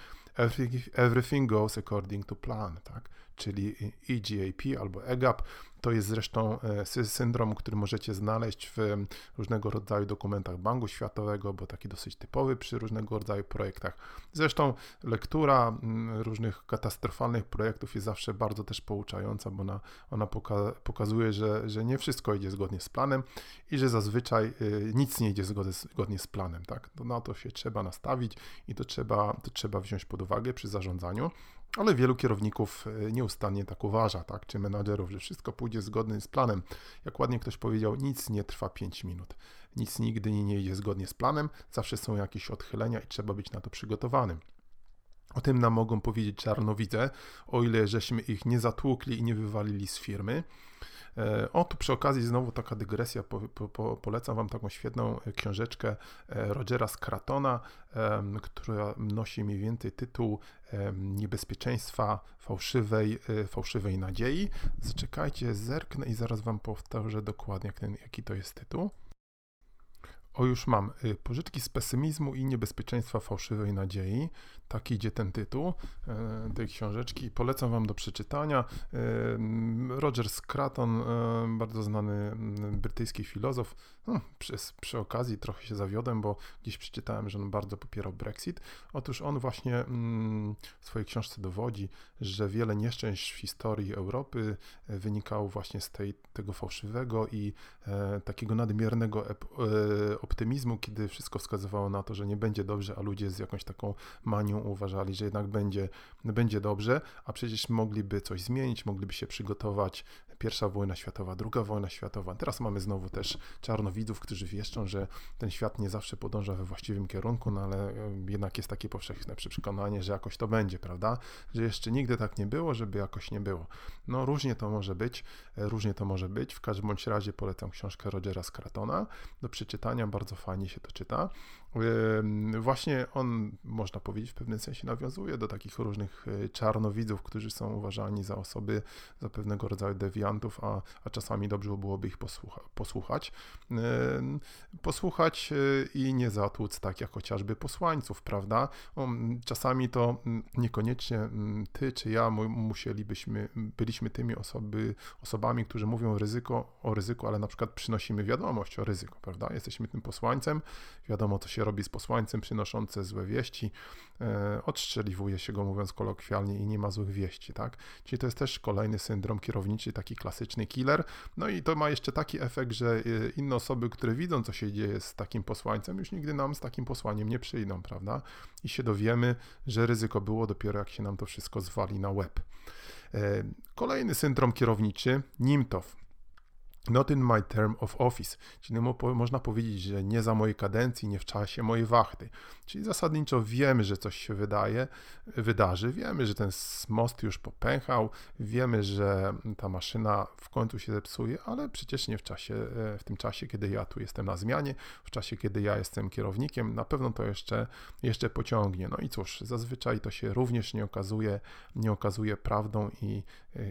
Everything goes according to plan, tak? Czyli EGAP albo EGAP. To jest zresztą e, syndrom, który możecie znaleźć w różnego rodzaju dokumentach Banku Światowego, bo taki dosyć typowy przy różnego rodzaju projektach. Zresztą lektura różnych katastrofalnych projektów jest zawsze bardzo też pouczająca, bo ona, ona poka pokazuje, że, że nie wszystko idzie zgodnie z planem i że zazwyczaj y, nic nie idzie zgodnie, zgodnie z planem. Tak? To na to się trzeba nastawić i to trzeba, to trzeba wziąć pod uwagę przy zarządzaniu. Ale wielu kierowników e, nieustannie tak uważa, tak, czy menadżerów, że wszystko pójdzie zgodnie z planem. Jak ładnie ktoś powiedział, nic nie trwa 5 minut. Nic nigdy nie idzie zgodnie z planem, zawsze są jakieś odchylenia i trzeba być na to przygotowanym. O tym nam mogą powiedzieć czarnowidze, o ile żeśmy ich nie zatłukli i nie wywalili z firmy. E, o, tu przy okazji znowu taka dygresja, po, po, polecam Wam taką świetną książeczkę e, Rogera Scratona, która nosi mniej więcej tytuł Niebezpieczeństwa fałszywej, e, fałszywej nadziei. Zaczekajcie, zerknę i zaraz Wam powtórzę dokładnie, jak ten, jaki to jest tytuł. O, już mam. Pożytki z pesymizmu i niebezpieczeństwa fałszywej nadziei. Tak idzie ten tytuł e, tej książeczki. Polecam Wam do przeczytania. E, Roger Scraton, e, bardzo znany brytyjski filozof. No, przy, przy okazji trochę się zawiodłem, bo gdzieś przeczytałem, że on bardzo popierał Brexit. Otóż on właśnie mm, w swojej książce dowodzi, że wiele nieszczęść w historii Europy wynikało właśnie z tej, tego fałszywego i takiego nadmiernego optymizmu, kiedy wszystko wskazywało na to, że nie będzie dobrze, a ludzie z jakąś taką manią uważali, że jednak będzie, będzie dobrze, a przecież mogliby coś zmienić, mogliby się przygotować. Pierwsza wojna światowa, druga wojna światowa. Teraz mamy znowu też czarnowidzów, którzy wieszczą, że ten świat nie zawsze podąża we właściwym kierunku, no ale jednak jest takie powszechne przekonanie, że jakoś to będzie, prawda? Że jeszcze nigdy tak nie było, żeby jakoś nie było. No różnie to może być, e, różnie to może być. W każdym bądź razie polecam książkę Rogera Scratona do przeczytania bardzo fajnie się to czyta. Właśnie on, można powiedzieć, w pewnym sensie nawiązuje do takich różnych e, czarnowidzów, którzy są uważani za osoby, za pewnego rodzaju dewiantów, a, a czasami dobrze byłoby ich posłucha, posłuchać. Posłuchać e, i nie zatłuc, tak jak chociażby posłańców, prawda? Czasami to niekoniecznie ty czy ja musielibyśmy, byliśmy tymi osoby, osobami, którzy mówią ryzyko, o ryzyku, ale na przykład przynosimy wiadomość o ryzyku, prawda? Jesteśmy tym posłańcem, wiadomo co się robi z posłańcem przynoszące złe wieści, e, odstrzeliwuje się go mówiąc kolokwialnie i nie ma złych wieści, tak? Czyli to jest też kolejny syndrom kierowniczy, taki klasyczny killer. No i to ma jeszcze taki efekt, że e, inne osoby, które widzą co się dzieje z takim posłańcem, już nigdy nam z takim posłaniem nie przyjdą, prawda? I się dowiemy, że ryzyko było dopiero jak się nam to wszystko zwali na łeb. E, kolejny syndrom kierowniczy, NIMTOW. Not in my term of office, czyli można powiedzieć, że nie za mojej kadencji, nie w czasie mojej wachty. Czyli zasadniczo wiemy, że coś się wydaje, wydarzy, wiemy, że ten most już popęchał, wiemy, że ta maszyna w końcu się zepsuje, ale przecież nie w czasie, e, w tym czasie, kiedy ja tu jestem na zmianie, w czasie, kiedy ja jestem kierownikiem, na pewno to jeszcze, jeszcze pociągnie. No i cóż, zazwyczaj to się również nie okazuje, nie okazuje prawdą i,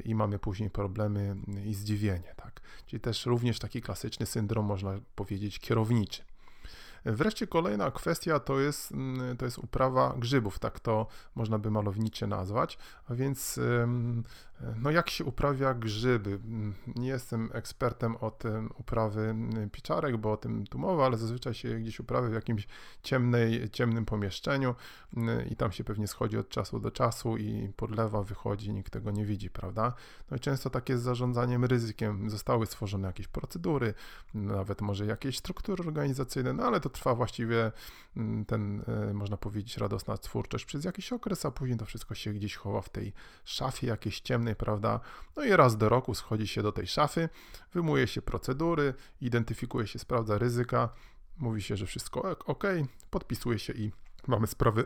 i mamy później problemy i zdziwienie, tak. Czyli też również taki klasyczny syndrom, można powiedzieć, kierowniczy. Wreszcie kolejna kwestia to jest, mm, to jest uprawa grzybów, tak to można by malownicze nazwać, a więc no jak się uprawia grzyby? Nie jestem ekspertem od uprawy pieczarek, bo o tym tu mowa, ale zazwyczaj się gdzieś uprawia w jakimś ciemnej, ciemnym pomieszczeniu i tam się pewnie schodzi od czasu do czasu i podlewa, wychodzi, nikt tego nie widzi, prawda? No i często tak jest z zarządzaniem ryzykiem. Zostały stworzone jakieś procedury, nawet może jakieś struktury organizacyjne, no ale to trwa właściwie ten, e, można powiedzieć, radosna twórczość przez jakiś okres, a później to wszystko się gdzieś chowa w tej szafie jakiejś ciemnej prawda? No i raz do roku schodzi się do tej szafy, wymuje się procedury, identyfikuje się, sprawdza ryzyka, mówi się, że wszystko ok, podpisuje się i mamy sprawy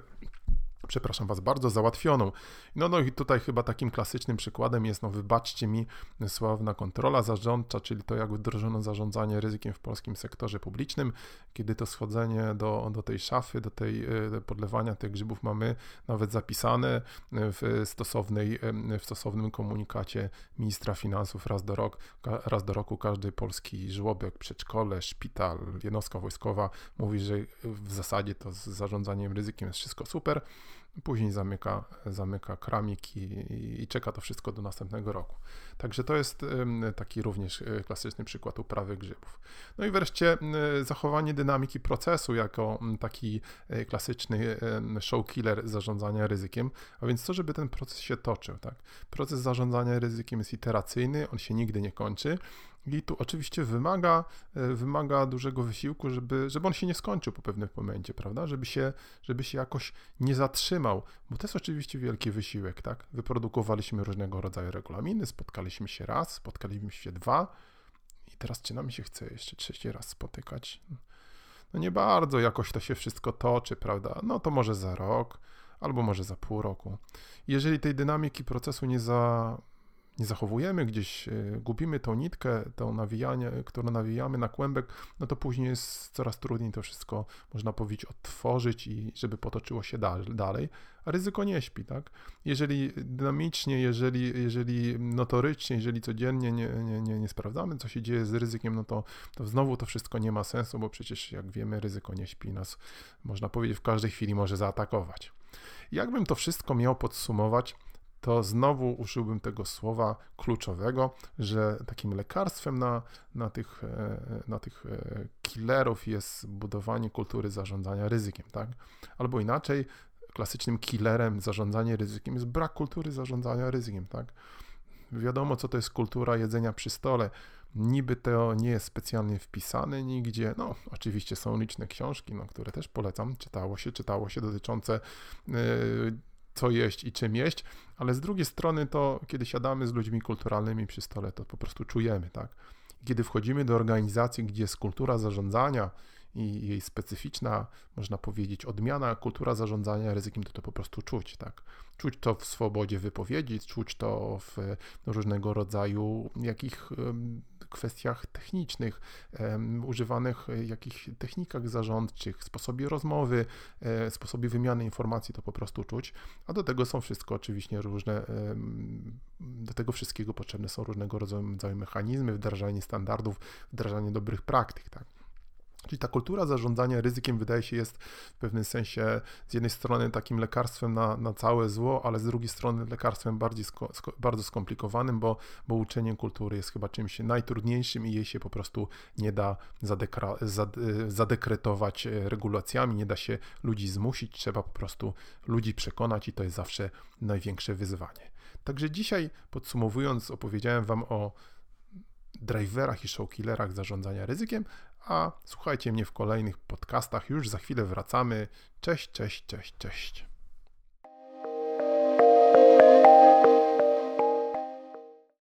przepraszam Was bardzo, załatwioną. No, no i tutaj chyba takim klasycznym przykładem jest, no wybaczcie mi, sławna kontrola zarządcza, czyli to jak wdrożono zarządzanie ryzykiem w polskim sektorze publicznym, kiedy to schodzenie do, do tej szafy, do tej e, podlewania tych grzybów mamy nawet zapisane w, stosownej, w stosownym komunikacie ministra finansów raz do, rok, raz do roku każdy polski żłobek, przedszkole, szpital, jednostka wojskowa mówi, że w zasadzie to z zarządzaniem ryzykiem jest wszystko super, Później zamyka, zamyka kramik i, i, czeka to wszystko do następnego roku. Także to jest taki również e, klasyczny przykład uprawy grzybów. No i wreszcie zachowanie dynamiki procesu jako taki e, klasyczny show killer zarządzania ryzykiem, a więc to, żeby ten proces się toczył. Tak? Proces zarządzania ryzykiem jest iteracyjny, on się nigdy nie kończy i tu oczywiście wymaga, e, wymaga dużego wysiłku, żeby, żeby on się nie skończył po pewnym momencie, prawda? Żeby się, żeby się jakoś nie zatrzymał, bo to jest oczywiście wielki wysiłek, tak? Wyprodukowaliśmy różnego rodzaju regulaminy, spotkaliśmy się raz, spotkaliśmy się dwa i teraz czy nam się chce jeszcze trzeci raz spotykać? No nie bardzo jakoś to się wszystko toczy, prawda? No to może za rok, albo może za pół roku. Jeżeli tej dynamiki procesu nie za nie zachowujemy, gdzieś e, gubimy tą nitkę, to nawijanie, którą nawijamy na kłębek, no to później jest coraz trudniej to wszystko, można powiedzieć, odtworzyć i żeby potoczyło się dalej, a ryzyko nie śpi, tak? Jeżeli dynamicznie, jeżeli, jeżeli notorycznie, jeżeli codziennie nie, nie, nie, nie sprawdzamy, co się dzieje z ryzykiem, no to, to znowu to wszystko nie ma sensu, bo przecież jak wiemy, ryzyko nie śpi, nas można powiedzieć w każdej chwili może zaatakować. Jakbym to wszystko miał podsumować, to znowu użyłbym tego słowa kluczowego, że takim lekarstwem na, na, tych, e, na tych e, killerów jest budowanie kultury zarządzania ryzykiem, tak? Albo inaczej, klasycznym killerem zarządzania ryzykiem jest brak kultury zarządzania ryzykiem, tak? Wiadomo, co to jest kultura jedzenia przy stole. Niby to nie jest specjalnie wpisane nigdzie. No, oczywiście są liczne książki, no, które też polecam. Czytało się, czytało się dotyczące yy, co jeść i czym jeść, ale z drugiej strony to, kiedy siadamy z ludźmi kulturalnymi przy stole, to po prostu czujemy, tak? Kiedy wchodzimy do organizacji, gdzie jest kultura zarządzania i jej specyficzna, można powiedzieć, odmiana, kultura zarządzania ryzykiem, to to po prostu czuć, tak? Czuć to w swobodzie wypowiedzi, czuć to w różnego rodzaju jakich kwestiach technicznych, używanych jakichś technikach zarządczych, sposobie rozmowy, e, sposobie wymiany informacji, to po prostu czuć. A do tego są wszystko oczywiście różne, do tego wszystkiego potrzebne są różnego rodzaju mechanizmy, wdrażanie standardów, wdrażanie dobrych praktyk. Tak? Czyli ta kultura zarządzania ryzykiem wydaje się jest w pewnym sensie z jednej strony takim lekarstwem na, na całe zło, ale z drugiej strony lekarstwem bardziej sko, sko, bardzo skomplikowanym, bo, bo uczenie kultury jest chyba czymś najtrudniejszym i jej się po prostu nie da zadekra, zad, zadekretować e, regulacjami, nie da się ludzi zmusić, trzeba po prostu ludzi przekonać i to jest zawsze największe wyzwanie. Także dzisiaj podsumowując, opowiedziałem Wam o driverach i showkillerach zarządzania ryzykiem, a słuchajcie mnie w kolejnych podcastach. Już za chwilę wracamy. Cześć, cześć, cześć, cześć.